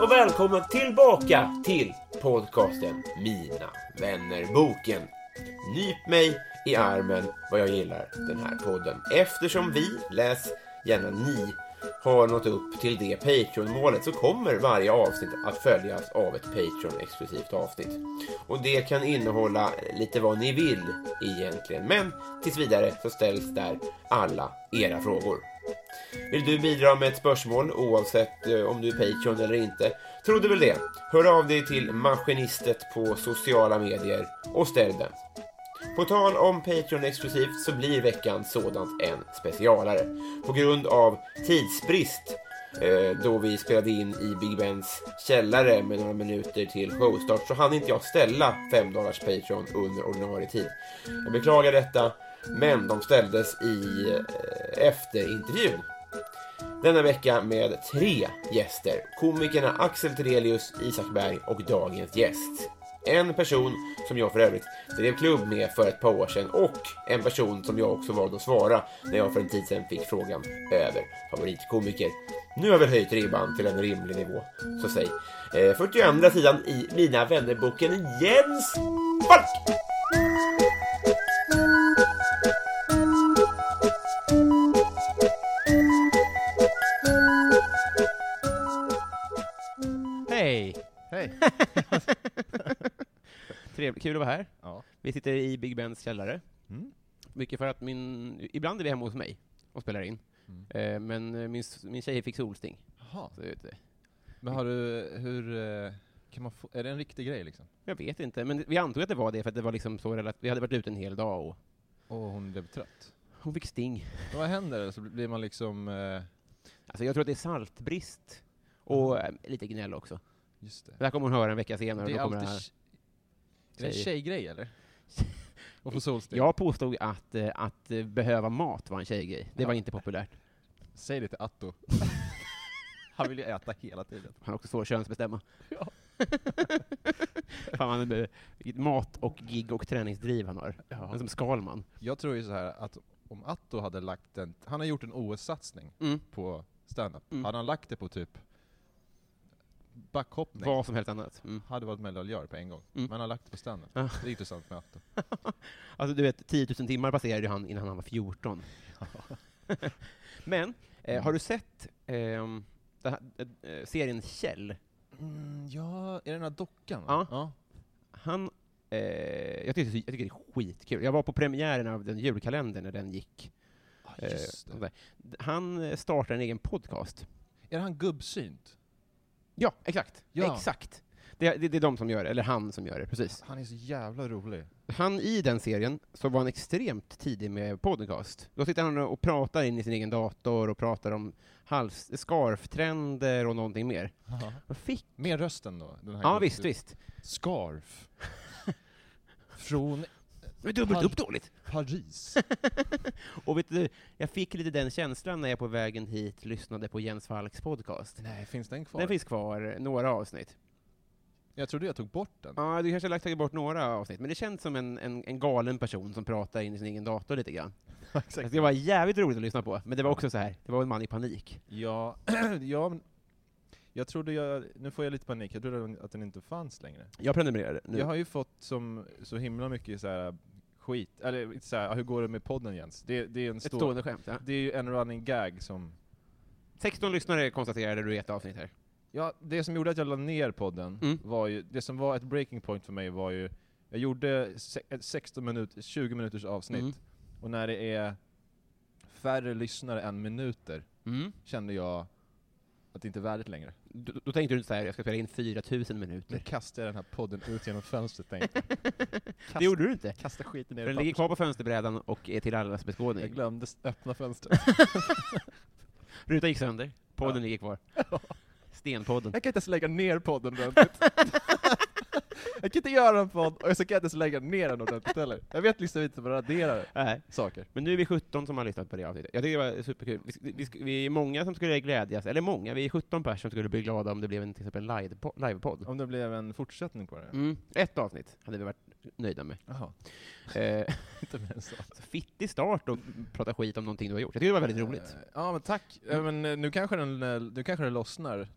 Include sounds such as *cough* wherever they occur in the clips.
Och välkomna tillbaka till podcasten Mina vänner-boken. Nyp mig i armen vad jag gillar den här podden. Eftersom vi, läs gärna ni, har nått upp till det Patreon-målet så kommer varje avsnitt att följas av ett Patreon-exklusivt avsnitt. Och det kan innehålla lite vad ni vill egentligen, men tills vidare så ställs där alla era frågor. Vill du bidra med ett spörsmål oavsett eh, om du är Patreon eller inte? Trodde väl det? Hör av dig till Maskinistet på sociala medier och ställ den. På tal om Patreon exklusivt så blir veckan sådant en specialare. På grund av tidsbrist eh, då vi spelade in i Big Bens källare med några minuter till showstart så hann inte jag ställa 5 dollars Patreon under ordinarie tid. Jag beklagar detta, men de ställdes i eh, efterintervjun. Denna vecka med tre gäster. Komikerna Axel Terelius, Isak Berg och dagens gäst. En person som jag för övrigt drev klubb med för ett par år sedan och en person som jag också valde att svara när jag för en tid sedan fick frågan över favoritkomiker. Nu har vi höjt ribban till en rimlig nivå, så säg. Eh, 42 sidan i Mina vännerboken Jens Falk! Hej! *laughs* Trevligt, kul att vara här. Ja. Vi sitter i Big Bens källare. Mm. Mycket för att min... Ibland är vi hemma hos mig och spelar in. Mm. Eh, men eh, min, min tjej fick solsting. Jaha. Så, vet. Men har du, hur, eh, kan man få, är det en riktig grej liksom? jag vet inte, men vi antog att det var det för att det var liksom så relat- Vi hade varit ute en hel dag och Och hon blev trött? hon fick sting. Men vad händer? Så blir man liksom, eh, Alltså jag tror att det är saltbrist och eh, lite gnäll också. Just det. Det här kommer hon höra en vecka senare. Det är kommer alltid, det är det en Tjej. tjejgrej eller? *laughs* Och få solsting? Jag påstod att, eh, att eh, behöva mat var en tjejgrej. Det Ja. var inte populärt. Säg det till Atto. *laughs* Han vill ju äta hela tiden. Han har också svårt att könsbestämma. *laughs* Ja. Fan, han mat och gig och träningsdriv han har. Ja. Men som Skalman. Jag tror ju så här att om Atto hade lagt en, han har gjort en OS-satsning Mm. på standup. Mm. Hade han lagt det på typ backhoppning, Vad som helst annat. Mm. hade varit medaljör på en gång. Mm. Men har lagt det på standup. Ja. Det är intressant med Atto. *laughs* Alltså du vet, 10 000 timmar passerade han innan han var 14. *laughs* Men, eh, har du sett ehm, det här, eh, serien Kjell? Mm, ja, är det den här dockan? Ja. Ja. Han, eh, jag, tycker, jag tycker det är skitkul. Jag var på premiären av den julkalendern när den gick. Ah, Eh, det. Han eh, startar en egen podcast. Är han gubbsynt? Ja, exakt. Ja. Exakt. Det, det, det är de som gör det, eller han som gör det, precis. Han är så jävla rolig. Han i den serien så var han extremt tidig med podcast. Då sitter han och pratar in i sin egen dator och pratar om hals, scarftrender och någonting mer. Fick... Med rösten då? Den här Ja, gubb- visst, visst. Scarf. Från Det är dubbelt upp dåligt. Paris. *laughs* Och vet du, jag fick lite den känslan när jag på vägen hit lyssnade på Jens Falks podcast. Nej, finns den kvar? Den finns kvar, några avsnitt. Jag trodde jag tog bort den. Ja, du kanske har lagt tagit bort några avsnitt, men det känns som en, en, en galen person som pratar in i sin egen dator lite grann. *laughs* Exakt. Det var jävligt roligt att lyssna på, men det var också så här, det var en man i panik. Ja, *clears throat* ja, men Jag trodde jag, nu får jag lite panik, jag trodde att den inte fanns längre. Jag prenumererar nu. Jag har ju fått som, så himla mycket så här skit, eller så här, hur går det med podden Jens? Det, det är en Ett stor, stående skämt, ja. det är ju en running gag som 16 lyssnare konstaterade du i ett avsnitt här. Ja, det som gjorde att jag la ner podden Mm. var ju, det som var ett breaking point för mig var ju, jag gjorde ett 16 minut, 20 minuters avsnitt, Mm. och när det är färre lyssnare än minuter, Mm. kände jag att det inte är värdigt längre. Då, då tänkte du inte såhär, jag ska spela in 4000 Nu minuter. kastar jag den här podden ut genom fönstret tänkte jag. *laughs* Det gjorde du inte. Kasta skiten ner i Den ligger kvar på fönsterbrädan och är till allas Jag beskådning. glömde s- öppna fönstret. *laughs* Rutan gick sönder, podden Ja. ligger kvar. *laughs* Stenpodden. Jag kan inte ens lägga ner podden ordentligt. Jag kan inte göra en podd, och så kan jag inte ens lägga ner den ordentligt heller. Jag vet liksom inte vad radera Nej. saker. Men nu är vi 17 som har lyssnat på det avsnittet. Jag tycker det var superkul. Vi, vi, vi är många som skulle glädjas, eller många, vi är 17 personer som skulle bli glada om det blev en, till exempel en livepo- livepodd. Om det blev en fortsättning på det. Mm. Ett avsnitt hade vi varit nöjda med. Jaha, Eh, *laughs* fittig start och prata skit om någonting du har gjort. Jag tycker det var väldigt roligt. Eh, Ja men tack. Men eh, nu kanske den, eh, nu kanske den lossnar.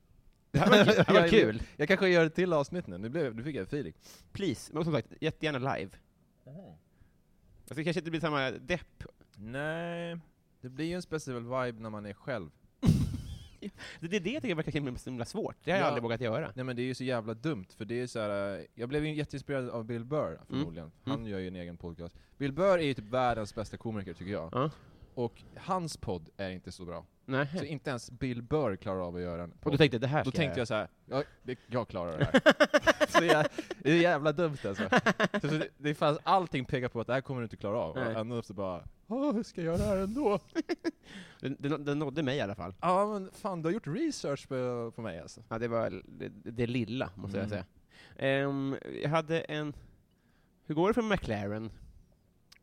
Det här var, kul- *laughs* det här var jag- kul. Jag kanske gör ett till avsnitt nu, nu, blev, nu fick jag feeling. Please, men som sagt, jättegärna live. Alltså, det kanske inte blir samma depp. Nej, det blir ju en speciell vibe när man är själv. *laughs* Det det är det jag tycker verkar så himla svårt. Det har jag Ja. aldrig vågat göra. Nej men det är ju så jävla dumt, för det är så här. eh, jag blev ju jätteinspirerad av Bill Burr förmodligen. Han Mm. gör ju en egen podcast. Bill Burr är ju typ världens bästa komiker tycker jag. Ja. Och hans podd är inte så bra. Nej. Så inte ens Bill Burr klarar av att göra en Och podd. du tänkte, det här Då ska tänkte jag så här, ja, det, jag klarar det här. *laughs* så jag, det är jävla dumt alltså. Så, så det, det fanns, allting pekar på att det här kommer du inte klara av. Nej. Och ändå så bara, Åh, hur ska jag göra det här ändå? *laughs* Den, den, den nådde mig i alla fall. Ja men fan, du har gjort research på, på mig alltså. Ja, det var det, det lilla, måste jag Mm. säga. Ehm, jag hade en... Hur går det för McLaren?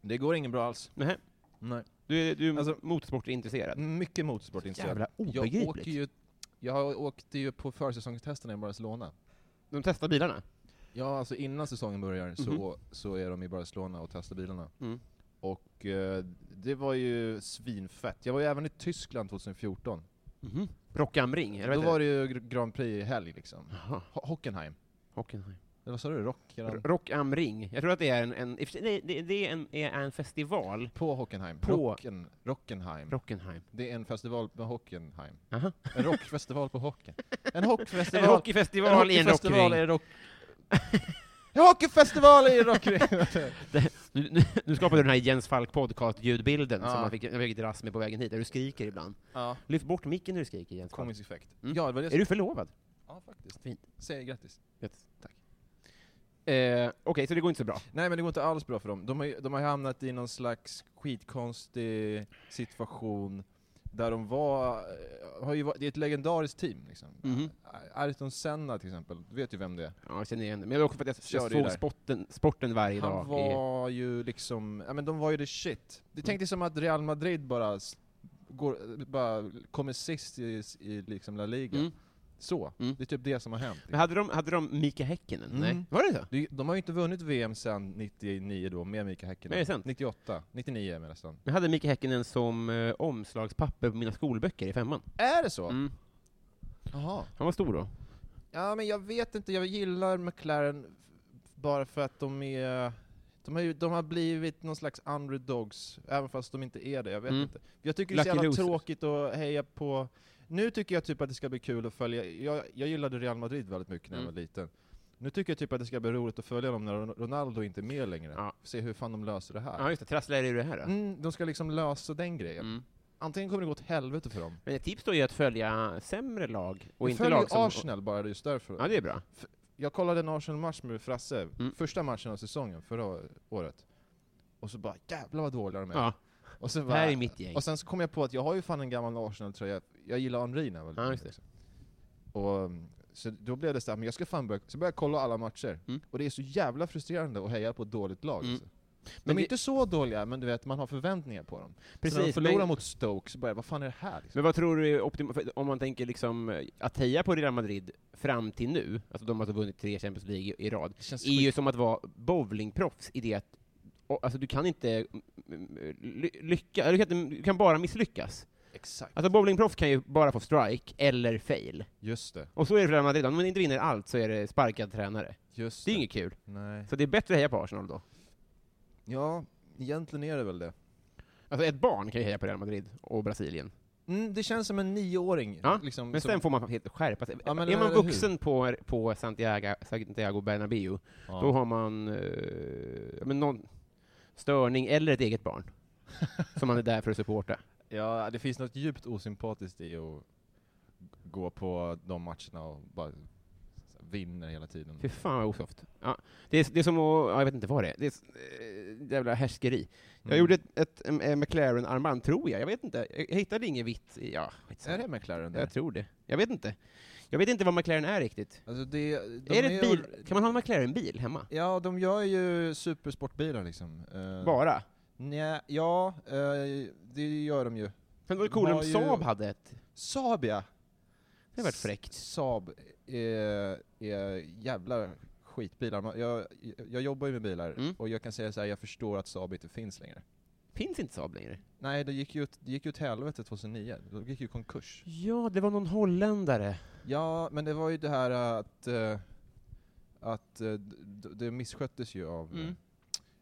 Det går ingen bra alls. Nähä. Nej. Du, är- du är Alltså- motorsportintresserad? Mycket motorsportintresserad. Jävla Jag obegripligt. åker ju, jag åkte ju på försäsongstesterna i Barcelona. De testar bilarna? Ja, alltså innan säsongen börjar Mhm. så, så är de i Barcelona och testar bilarna. Mm. Och eh, det var ju svinfett. Jag var ju även i Tyskland 2014. Mhm. Rock am Ring, eller Då var det ju Grand Prix-helg liksom. Jaha, Ho- Hockenheim. Hockenheim. Vad sa du? Rock? Rock am Ring. Jag tror att det är en, en, det, det, det är, en, är en festival. På Hockenheim. På- Rocken, Rockenheim. Rockenheim. Det är en festival på Hockenheim. Aha. En rockfestival på Hocken. En *laughs* En hockeyfestival. hockeyfestival i en hockeyfestival rockring. i rock... En hockeyfestival i en rockring! *laughs* Nu, nu, nu skapade du den här Jens Falk podcast-ljudbilden Ja. som man fick, jag fick dras med på vägen hit, där du skriker ibland. ja. Lyft bort micken när du skriker, Jens Falk. Komisk effekt. Mm. Ja, det var det Är du förlovad? Ja, faktiskt. Fint. Säg grattis. Tack. Eh, Okej, så det går inte så bra? Nej men det går inte alls bra för dem. De har, ju- de har hamnat i någon slags skitkonstig situation där de var, eh, har ju varit, det är ett legendariskt team liksom. Mhm. Ayrton Senna till exempel, du vet ju vem det är. Ja, jag känner igen det. Men det är också för att jag, jag såg där. sporten, sporten varje dag. Han var ju liksom, ja men de var ju the shit. Det tänkte som att Real Madrid bara, går, bara kommer sist i, i liksom La Liga. Mm. Så, Mm. det är typ det som har hänt. Men hade de, hade de Mika Häkkinen? Mm. Nej. Var det så? De, de har ju inte vunnit VM sedan 99 då, med Mika Häkkinen. Är det sant? 98, 99 är det nästan. Jag hade Mika Häkkinen som eh, omslagspapper på mina skolböcker i femman. Är det så? Mm. Jaha. Han var stor då. Ja men jag vet inte, jag gillar McLaren bara för att de är de har, ju, de har blivit någon slags underdogs, även fast de inte är det, jag vet Mm. inte. Jag tycker det är så jävla tråkigt att heja på... Nu tycker jag typ att det ska bli kul att följa, jag, jag gillade Real Madrid väldigt mycket när jag Mm. var liten. Nu tycker jag typ att det ska bli roligt att följa dem när Ron- Ronaldo inte är med längre. Ja. Se hur fan de löser det här. Ja, just det. Trasslar i det här då. Mm, de ska liksom lösa den grejen. Mm. Antingen kommer det gå åt helvete för dem. Men ett tips då är att följa sämre lag, och jag inte lag som... Arsenal bara just därför. Ja, det är bra. Jag kollade en Arsenal-match med Frasse, Mm. första matchen av säsongen, förra året. Och så bara jävlar vad dåliga de är. Ja, Och, sen det bara, här är mitt gäng. och sen så kom jag på att jag har ju fan en gammal Arsenal-tröja, jag gillar Henri när jag var Ja, liten just det. också. Och, um, så då blev det så här, men jag ska fan börja, så började jag kolla alla matcher. Mm. Och det är så jävla frustrerande att heja på ett dåligt lag. Mm. Alltså. De Men är det- inte så dåliga, men du vet, man har förväntningar på dem. så när de Precis, förlorar men, mot Stoke så börjar jag, vad fan är det här? Liksom? men vad tror du är om man tänker liksom eh, att heja på Real Madrid fram till nu, alltså de har alltså vunnit tre Champions League i, rad, är ju som att vara bowlingproffs i det att och, alltså du kan inte mm, ly- lycka, du kan, inte, du kan bara misslyckas. Exakt. Alltså bowlingproffs kan ju bara få strike eller fail. Just det. Och så är det för Real Madrid, om de inte vinner allt så är det sparkad tränare. Just Det är inget kul. Nej. Så det är bättre att heja på Arsenal då. Ja, egentligen är det väl det. Alltså ett barn kan ju heja på Real Madrid och Brasilien. Mm, det känns som en nioåring. Ja, liksom, Men som- sen får man helt skärpa sig. Ja, är man hur? vuxen på, på Santiago, Santiago Bernabéu, Ja. då har man eh, men någon störning eller ett eget barn. *laughs* som man är där för att supporta. Ja, det finns något djupt osympatiskt i att gå på de matcherna och bara vinna hela tiden. Fy fan vad osoft. Ja, det, är, det är som att, ja, jag vet inte vad det är, det är eh, jävla härskeri. Jag Mm. gjorde ett, ett, en McLaren-armband, tror jag, jag vet inte. Jag, jag hittade inget vitt ja. Är det McLaren det? Jag tror det. Jag vet inte. Jag vet inte vad McLaren är riktigt. Alltså det, de är det ett bil? Kan man ha en McLaren-bil hemma? Ja, de gör ju supersportbilar liksom. Uh, Bara? Nja, ja, eh, det gör de ju. Men det var har om ju- Saab hade ett. Saab ja! Det har varit fräckt. Saab är, är jävla skitbilar. Jag, jag jobbar ju med bilar, Mm. och jag kan säga så här, jag förstår att Saab inte finns längre. Finns inte Saab längre? Nej, det gick ju ut- det gick ju åt helvete 2009. De gick ju konkurs. Ja, det var någon holländare. Ja, men det var ju det här att, eh, att eh, d- det missköttes ju av eh, Mm.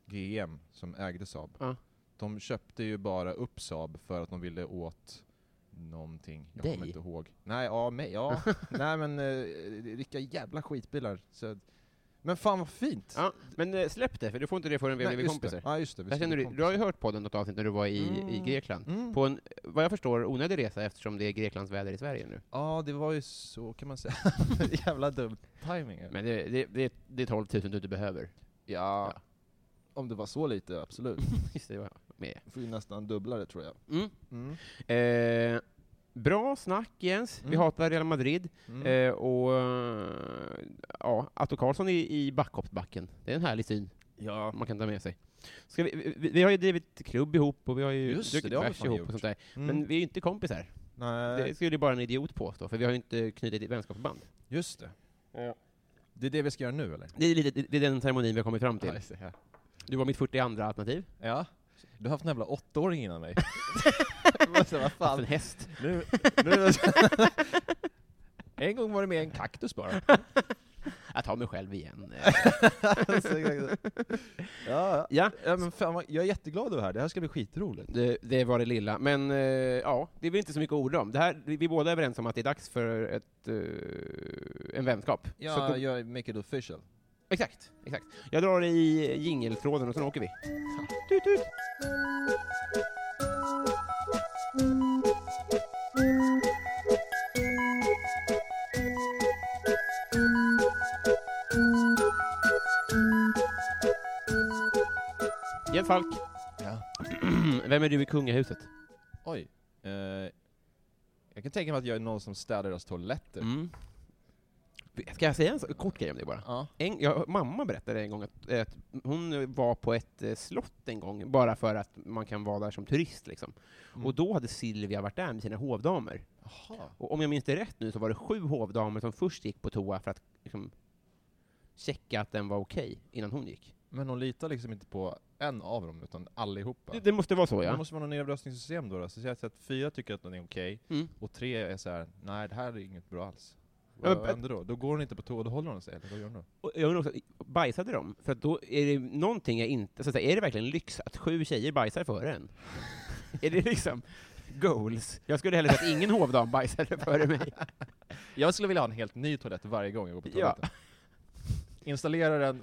GM som ägde Saab. Ja. De köpte ju bara upp Saab för att de ville åt någonting. Jag Dig? kommer inte ihåg. Nej, ja, mig, ja. *laughs* Nej men, eh, vilka jävla skitbilar. Så, men fan vad fint! Ja, men eh, släpp det, för du får inte det förrän vi Nej, det. kompisar. Ja, just det. vi känner, du, du har ju hört podden något avsnitt när du var i, i Mm. Grekland. Mm. På en, vad jag förstår, onödig resa eftersom det är Greklands väder i Sverige nu. Ja, det var ju så kan man säga. *laughs* jävla dum timing. Men det, det, det, det är 12 000 du inte behöver. Ja, Ja. om det var så lite, absolut. *laughs* Just det, var med. får ju nästan dubbla det tror jag. Mm. Mm. Eh, bra snack Jens, vi Mm. hatar Real Madrid. Mm. Eh, och eh, ja, Atto Karlsson i, i backhoppsbacken. Det är en härlig syn ja. man kan ta med sig. Ska vi, vi, vi har ju drivit klubb ihop och vi har ju Just druckit det vi bärs ihop gjort. och sånt där. Mm. Men vi är ju inte kompisar. Nej, Det skulle ju bara en idiot påstå, för vi har ju inte knutit ett vänskapsband. just det. Det är det vi ska göra nu eller? Det är, lite, det är den ceremonin vi har kommit fram till. Ja, ja. Du var mitt 42 alternativ. Ja. Du har haft en jävla åttaåring innan mig. *laughs* vad så, vad Haft fan. en häst. Nu, nu, *laughs* en gång var det med en kaktus bara. *laughs* Jag tar mig själv igen. Ja, ja. ja, ja men fan, jag är jätteglad över det här, det här ska bli skitroligt. det, det var det lilla. Men eh, ja, det är väl inte så mycket att orda om. Det här, vi vi är båda överens om att det är dags för ett, eh, en vänskap. Så Ja, då, jag make it official. Exakt, exakt. Jag drar i jingeltråden och sen åker vi. Tut, tut. Jens Falk, Ja. *clears throat* vem är du i kungahuset? Oj. Eh, jag kan tänka mig att jag är någon som städar deras toaletter. Mm. Ska jag säga en så- kort grej om det bara? Ja. En, ja, mamma berättade en gång att, att hon var på ett eh, slott en gång, bara för att man kan vara där som turist. Liksom. Mm. Och då hade Silvia varit där med sina hovdamer. Jaha. Och om jag minns det rätt nu så var det sju hovdamer som först gick på toa för att liksom, checka att den var okej innan hon gick. Men hon litar liksom inte på en av dem, utan allihopa. Det, det måste vara så, Det ja. måste vara någon nedröstningssystem då, då. Så säg att fyra tycker att den är okej, Mm. och tre är så här: nej det här är inget bra alls. Ja, Vad men- händer då? Då går hon inte på toa, då håller hon sig, eller vad gör hon då? Och jag undrar också, bajsade de? För att då är det någonting jag inte... Så att säga, är det verkligen lyx att sju tjejer bajsar före en? är det liksom goals? Jag skulle hellre sett ingen hovdam bajsade före mig. *laughs* Jag skulle vilja ha en helt ny toalett varje gång jag går på Ja. toaletten. Installera den,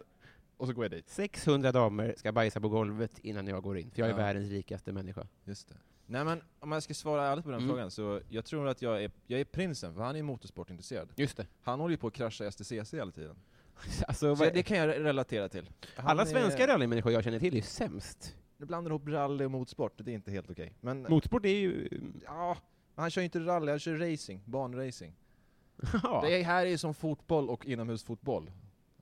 och så går jag dit. 600 damer ska bajsa på golvet innan jag går in, för jag är Ja. världens rikaste människa. Just det. Nej men, om jag ska svara ärligt på den Mm. frågan, så jag tror att jag är, jag är prinsen, för han är motorsportintresserad. Just det. Han håller ju på att krascha STCC hela tiden. *laughs* Alltså, Så det kan jag relatera till. Han alla är- svenska rallymänniskor jag känner till är sämst. Du blandar ihop rally och motorsport, det är inte helt okej. Men, Motorsport är ju... ja, han kör ju inte rally, han kör racing, banracing. Det är, här är som fotboll och inomhusfotboll.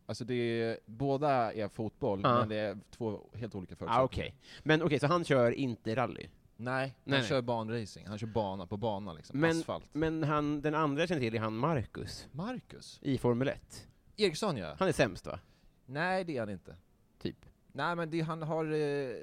Alltså det är, båda är fotboll, Ja. men det är två helt olika Ah, förutsättningar. okej. Men okej, så han kör inte rally? Nej, han Nej, nej. kör banracing. Han kör bana på bana liksom, Men- asfalt. Men han, den andra jag känner till är han Marcus, Marcus? i Formel 1. Eriksson ja. Han är sämst va? Nej, det är han inte. Typ. Nej men det, han har... Eh,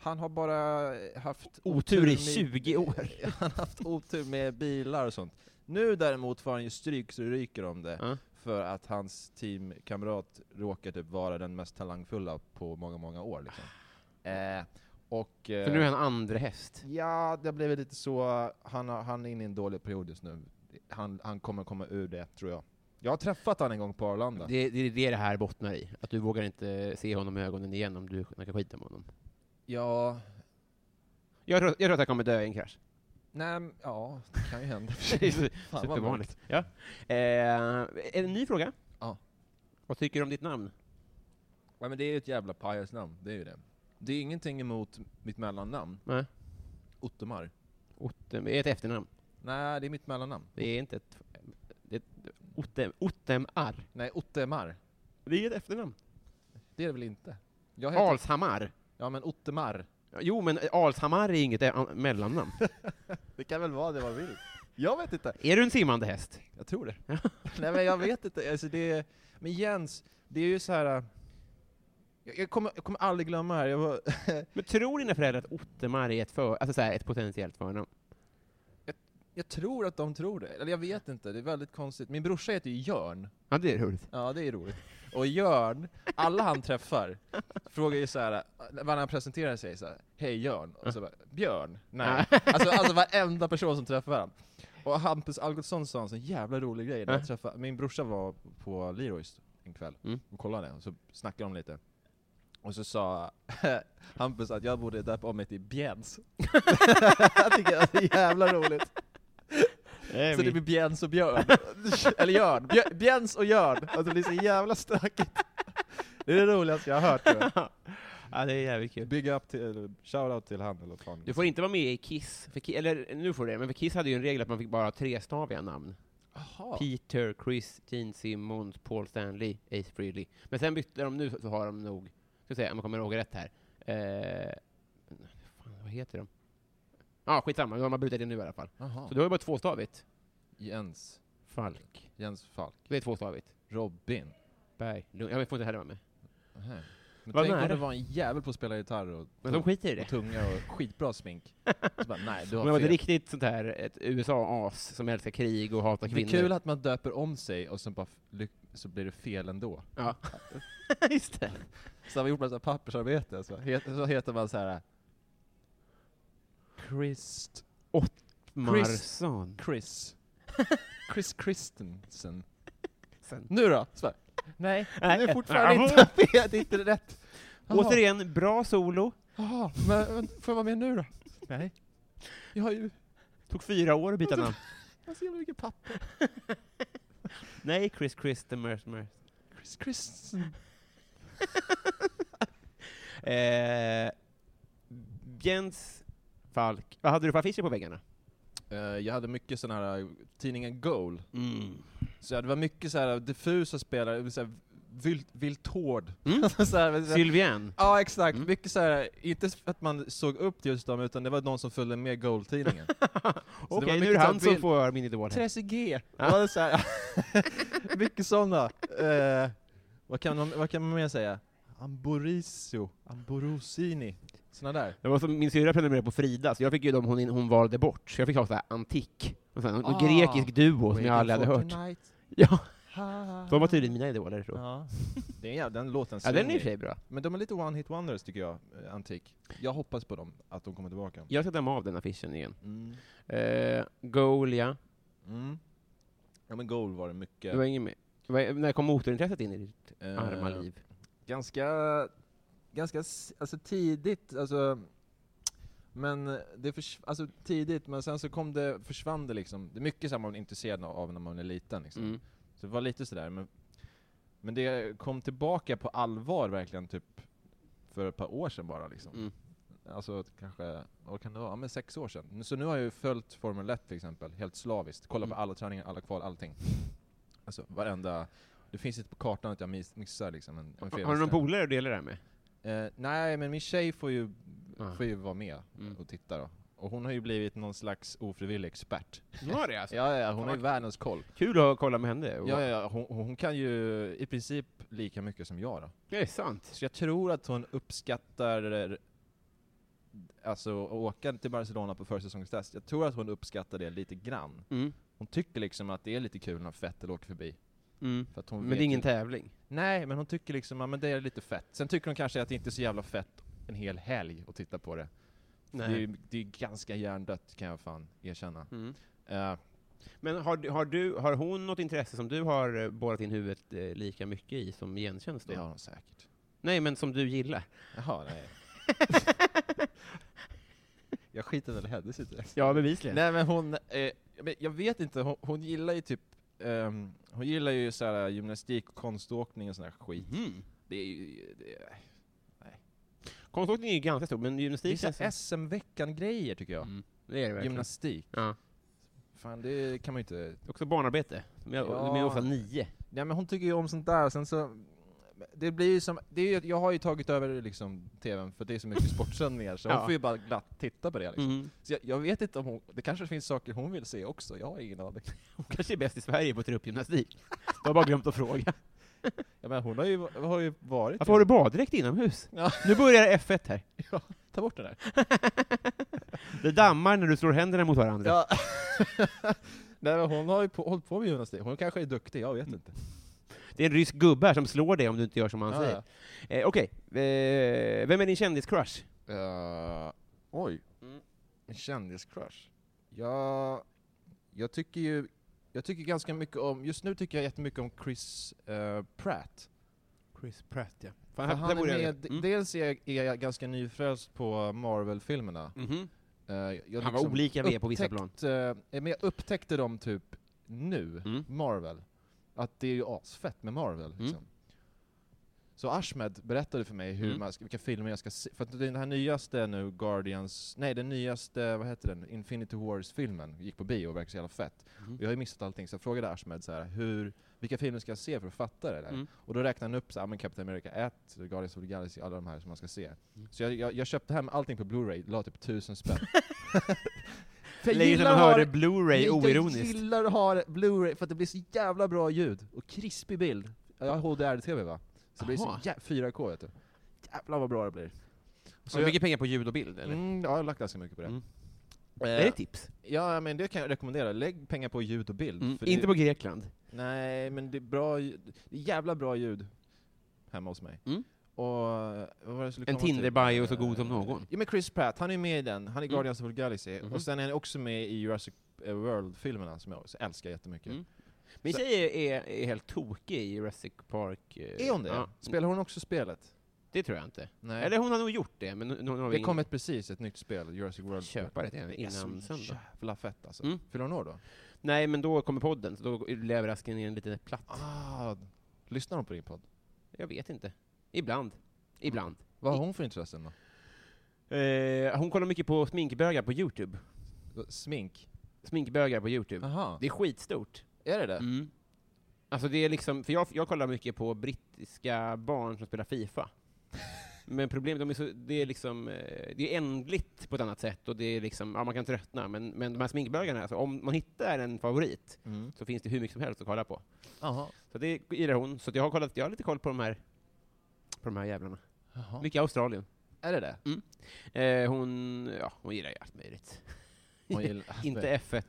Han har bara haft Otur i med- 20 år. *laughs* han har haft otur med bilar och sånt. Nu däremot får han ju stryk så det ryker om det, Ja. för att hans teamkamrat råkar typ vara den mest talangfulla på många, många år liksom. Eh, och... Eh, För nu är han andra häst. Ja, det blev lite så, han, har- han är inne i en dålig period just nu. Han, han kommer komma ur det, tror jag. Jag har träffat han en gång på Arlanda. Det, det är det det här bottnar i. Att du vågar inte se honom i ögonen igen om du snackar skit om honom. Ja, Jag tror, jag tror att han kommer dö i en krasch. nej, ja, det kan ju hända. *laughs* Supervanligt. Ja. Eh, är det en ny fråga? Ja. Vad tycker du om ditt namn? Ja, men det är ju ett jävla pajasnamn, det är ju det. Det är ingenting emot mitt mellannamn, Nej. Ottomar. Otte, det är ett efternamn. Nej, det är mitt mellannamn. Det är inte ett... Det är ett Otte, Ottemar. Nej, Ottemar. Det är ett efternamn. Det är det väl inte? Jag heter... Alshammar. Ja, men Ottemar. Jo, men Alshammar är inget mellannamn. *laughs* Det kan väl vara det man vill? Jag vet inte. är du en simmande häst? Jag tror det. Nej men jag vet inte, alltså det Men Jens, det är ju så här. Jag, jag, kommer, jag kommer aldrig glömma här, jag var, *laughs* Men tror dina föräldrar att Ottemar är ett, för, alltså så här, ett potentiellt förnamn? jag tror att de tror det, eller jag vet inte, det är väldigt konstigt. Min brorsa heter ju Jörn, Ja, det är roligt. ja det är roligt. Och Jörn, alla han träffar, frågar ju så här, när han presenterar sig så här, hej Jörn, och så bara, Björn? Nej. *laughs* Alltså, alltså varenda person som träffar han. Och Hampus Algotsson sa en sån jävla rolig grej när jag Ja. träffade, min brorsa var på Leroys en kväll Mm. och kollade, och så snackade de lite. Och så sa *laughs* Hampus att jag borde döpa om mig till Bjens. *laughs* jag tycker det är jävla roligt. Så det blir Bjens och Björn. *laughs* Eller Jörn. Bjens och Jörn. Alltså det blir så jävla stökigt. Det är det roligaste jag har hört tror jag. ja, det är jävligt kul. Big up till, shoutout till han eller fan. Du får inte vara med i Kiss, för Ki- eller nu får du det, men för Kiss hade ju en regel att man fick bara ha trestaviga namn. Jaha. Peter, Chris, Gene Simmons, Paul Stanley, Ace Frehley. Men sen bytte de nu, så har de nog, ska säga, om jag kommer ihåg rätt här, eh, fan, vad heter de? Ja, ah, skitsamma, de har bytt det nu i alla fall. Jaha. Så då är det bara tvåstavigt. Jens. Falk. Jens Falk. Det är tvåstavigt. Robin. Berg. Jag får inte heller vara med. Men Vad tänk om du var en jävel på att spela gitarr och, Men de skiter i det. och tunga och skitbra smink. *laughs* Så bara, nej, du har jag var ett riktigt sånt här, ett USA-as som älskar krig och hatar Det är kvinnor. kul att man döper om sig och sen bara så blir det fel ändå. Ja. *laughs* *laughs* Just det. Så har vi gjort massa pappersarbete, så, het, så heter man så här. Christ... Marsson. Chris. Chris Christensen. Sen. Nu då? Så nej, Nej. *laughs* det är fortfarande inte det är inte rätt. Jaha. *laughs* Återigen, bra solo. Jaha, men, men får jag vara med nu då? Nej. Jag har ju Tog fyra år att byta namn. *laughs* jag har så jävla mycket papper. Nej, Chris Christopher. Chris Christensen. Eh, Jens Falk. Vad hade du för affischer på väggarna? Eh, jag hade mycket sån här, uh, tidningen Goal. Mm. Så det var mycket så här diffusa spelare, så här, Vilt, Viltord. Mm. *laughs* Sylvian. Ja exakt, Mm. mycket så här, inte för att man såg upp till just dem, utan det var någon som följde med Goal-tidningen. *laughs* Okej, var nu är det han som får min idol. här. Therese G. Ja. *laughs* Mycket sådana. Eh, vad, kan man, vad kan man mer säga? Amborisio, Amborosini, såna där. Det var som min syrra prenumererade på Frida, så jag fick ju dem hon, hon valde bort. Så jag fick ha så här antik. Och sen, en Ah. grekisk duo som jag aldrig hade hört. *laughs* Ja, de var tydligen mina idoler. Ja. Det är den låten *laughs* Ja, den är i bra. Men de är lite one-hit wonders tycker jag, eh, Antik. Jag hoppas på dem, att de kommer tillbaka. Jag ska damma av den affischen igen. Mm. Eh, Goal, ja. Mm. Ja men Goal var det mycket. Du var ingen med. När kom motorintresset in i ditt Eh, arma liv? Ganska, ganska alltså tidigt, alltså men det förs- alltså tidigt, men sen så kom det, försvann det liksom. Det är mycket som man är intresserad av när man är liten liksom. Mm. Så det var lite sådär, men, men det kom tillbaka på allvar verkligen typ för ett par år sedan bara liksom. Mm. Alltså kanske, vad kan det vara? Ja men sex år sedan. Så nu har jag ju följt Formel 1 till exempel, helt slaviskt. Kollat på Mm. alla träningar, alla kval, allting. Alltså varenda, det finns inte på kartan att jag miss, missar liksom en, en Har, du någon polare du delar det här med? Eh, nej, men min tjej får ju, Ah. får ju vara med Mm. och titta då. Och hon har ju blivit någon slags ofrivillig expert. Du har det alltså? *laughs* Ja, ja, hon har ju världens koll. Kul att kolla med henne. Ja, ja, ja hon, hon kan ju i princip lika mycket som jag då. Det är sant. Så jag tror att hon uppskattar alltså att åka till Barcelona på försäsongstest, jag tror att hon uppskattar det lite grann. Mm. Hon tycker liksom att det är lite kul när Vettel åker förbi. Mm. För att hon Men det är ingen tävling. Nej, men hon tycker liksom, ja men det är lite fett. Sen tycker hon kanske att det inte är så jävla fett en hel helg att titta på det. För Det är, Nej. ju- det är ganska hjärndött kan jag fan erkänna. Mm. Eh, Men har, har, du, har hon något intresse som du har eh, borrat in huvudet eh, lika mycket i som gentjänst då? det har hon säkert. Nej, men som du gillar? Jaha, nej. *laughs* jag skiter väl i hennes intresse. Ja, bevisligen. Nej men hon, eh, men jag vet inte, hon, hon gillar ju typ, ehm, hon gillar ju såhär gymnastik och konståkning och sån här skit. Mm. Det är ju, det är, Konståkning är ju ganska stor, men det är gymnastik så känns här SM-veckan-grejer tycker jag. Mm. Det är det verkligen. Gymnastik. Ja. Fan det kan man ju inte... Också barnarbete. De är, Ja. de är ofta nio. Nej men hon tycker ju om sånt där, sen så... Det blir ju som, det är ju, jag har ju tagit över liksom TVn för det är så mycket sportsändningar så Ja. hon får ju bara glatt titta på det liksom. Mm. Så jag, jag vet inte om hon, det kanske finns saker hon vill se också, jag har ingen aning. *laughs* Hon kanske är bäst i Sverige på truppgymnastik. Du har bara glömt att fråga. *laughs* Ja, men hon har ju, har ju varit Varför har du baddräkt inomhus? Ja. Nu börjar F1 här. *laughs* Ta bort den där. Det dammar när du slår händerna mot varandra. Ja. Nej men hon har ju på, hållit på med gymnastik, hon kanske är duktig, jag vet inte. Det är en rysk gubbe här som slår dig om du inte gör som han Ja, säger. Eh, Okej, eh, vem är din kändiscrush? Eh, oj, Mm. en kändiscrush. Jag, jag tycker ju, jag tycker ganska mycket om, just nu tycker jag jättemycket om Chris eh, Pratt. Chris Pratt, ja. För här- han är med. Mm. Dels är jag, är jag ganska nyfrälst på Marvel-filmerna. Mhm. Eh, jag Han var olika V på vissa plan. eh, men jag upptäckte dem typ nu, Mm. Marvel. Att det är ju asfett med Marvel. Liksom. Så Ahmed berättade för mig hur Mm. man ska, vilka filmer jag ska se. För att den här nyaste nu, Guardians, nej den nyaste, vad heter den, Infinity Wars-filmen, gick på bio och verkar så jävla fett. Mm. Och jag har ju missat allting, så jag frågade Ahmed så här, hur, vilka filmer ska jag se för att fatta det där? Mm. Och då räknade han upp så här, men Captain America 1, Guardians of the Galaxy, alla de här som man ska se. Mm. Så jag, jag, jag köpte hem allting på Blu-ray, la typ tusen spänn. *laughs* *laughs* För jag Länge sedan man hörde det- Blu-ray jag oironiskt. gillar att ha det- Blu-ray för att det blir så jävla bra ljud och krispig bild. Jag har HDR-TV va? Så det blir så jä- 4K vet du. Jävlar vad bra det blir. Så jag, mycket pengar på ljud och bild, eller? mm, ja, jag har lagt ganska mycket på det. Mm. Eh, Det är ett tips. Ja, men det kan jag rekommendera. Lägg pengar på ljud och bild. Mm. Inte det, på Grekland. Nej, men det är bra. Det är jävla bra ljud hemma hos mig. Mm. En? Tinder-bio så god som någon. Ja men Chris Pratt, han är med i den. Han är Mm. Guardians of the Galaxy. Mhm. Och sen är han också med i Jurassic eh, World-filmerna som jag älskar jättemycket. Mm. Min Så- tjej är, är helt tokig i Jurassic Park. eh, Är hon det? Ja. Spelar hon också spelet? Det tror jag inte. Nej. Eller hon har nog gjort det, men nu har det kom ett precis, ett nytt spel, Jurassic World. köpa det är innan så söndag. jävla fett alltså. Mm. Fyller hon år då? Nej, men då kommer podden, så då är överraskningen en liten platt. Ah, lyssnar hon på din podd? Jag vet inte. Ibland. Ibland. Vad har hon för intressen då? Eh, hon kollar mycket på sminkbögar på Youtube. Smink? Sminkbögar på Youtube. Aha. Det är skitstort. Är det det? Mm. Alltså det är liksom, för jag, jag kollar mycket på brittiska barn som spelar Fifa. *laughs* Men problemet, de är så, det är liksom, eh, det är ändligt på ett annat sätt och det är liksom, ja man kan tröttna, men, men de här sminkbögarna, alltså, om man hittar en favorit Mm. så finns det hur mycket som helst att kolla på. Aha. Så det gillar hon, så jag har kollat, jag har lite koll på de här, på de här jävlarna. Jaha. Mycket Australien. Är det det? Eh, hon, ja, hon gillar ju allt möjligt. Hon gillar- *laughs* Inte F1.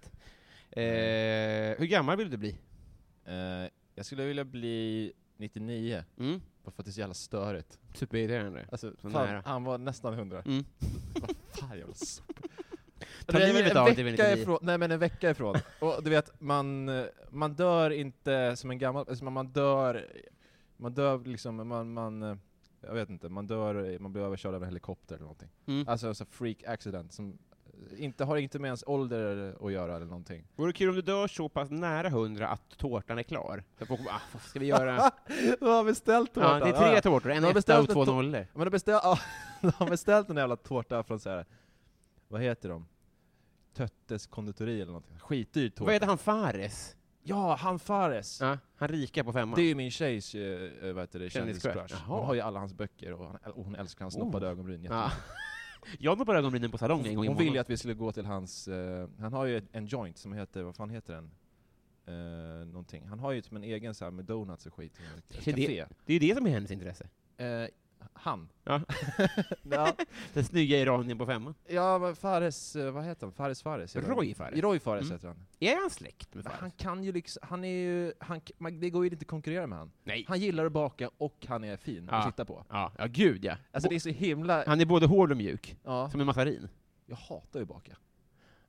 Eh, hur gammal vill du bli? Eh, jag skulle vilja bli 99, Mm? bara för att det är så jävla störigt. Superirriterande. Alltså, Så fan, nära. han var nästan 100. Mm. *laughs* Vad fan jävla sopa. Ta livet en av dig, vecka 99. ifrån, Nej men en vecka ifrån. Och du vet, man, man dör inte som en gammal, alltså man dör, man dör liksom, man, man eh, jag vet inte, man dör, man blir överkörd av en helikopter eller någonting. Mm. Alltså sån freak accident som eh, inte, har inte med ens ålder att göra eller någonting. Vore kul om du dör så pass nära 100 att tårtan är klar. Så folk bara, ah, vad ska vi *laughs* göra? Du har beställt ja, tårta? det är tre tårtor, en De har etta och två nollor. Men de beställt, ja, *laughs* de har beställt en jävla tårta från så här. vad heter de? Töttes konditori eller någonting. Skitdyr tårta. Vad heter han, Fares? Ja, han Fares! Ja, han rika på femman. Det är ju min tjejs uh, vad heter det, Kändiscrush. Hon har ju alla hans böcker och, han, och hon älskar hans snoppade Oh. ögonbryn ja. *laughs* Jag noppade ögonbrynen på salong en gång Hon vill ju att vi skulle gå till hans, eh, han har ju en joint som heter, vad fan heter den? Uh, någonting. Han har ju typ en egen så här med donuts och skit. Det. Det är ju det som är hennes intresse. Eh, Han. Ja. *laughs* ja. Den snygga iranien på femman. Ja, Fares, eh, vad heter han? Fares Fares? Roy Fares. Roy Fares Mm. heter han. Är han släkt med Fares? han kan ju liksom, han är ju, han, man, det går ju inte att konkurrera med han. Nej. Han gillar att baka och han är fin Ja. att titta på. Ja, ja, gud ja. Alltså det är så himla, Han är både hård och mjuk, ja, som en massarin. jag hatar ju baka.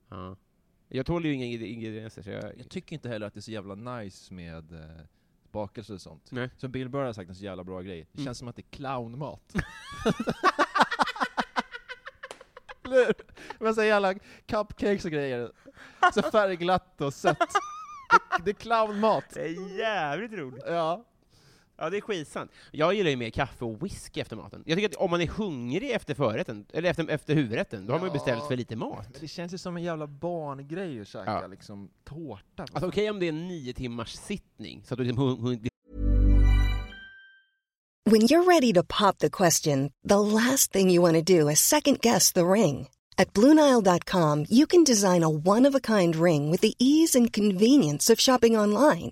Ja. Jag tål ju inga ing- ingredienser, så jag... Jag tycker inte heller att det är så jävla nice med eh, bakelse och sånt. Nej. Som Bill Burr har sagt en så jävla bra grej, det Mm. känns som att det är clownmat. *laughs* Eller? Med så jävla cupcakes och grejer. Så färgglatt och sött. Det, det är clownmat. Det är jävligt roligt. Ja. Ja, det är skitsant. Jag gillar ju mer kaffe och whisky efter maten. Jag tycker att om man är hungrig efter förrätten, eller efter, efter huvudrätten, då har man ju beställt för lite mat. Det känns ju som en jävla barngrej att käka Ja. liksom tårta. Alltså okej om det är en nio timmars sittning, så att du liksom When you're ready to pop the question, the last thing you want to do is second guess the ring. At Bluenile.com, you can design a one of a kind ring with the ease and convenience of shopping online.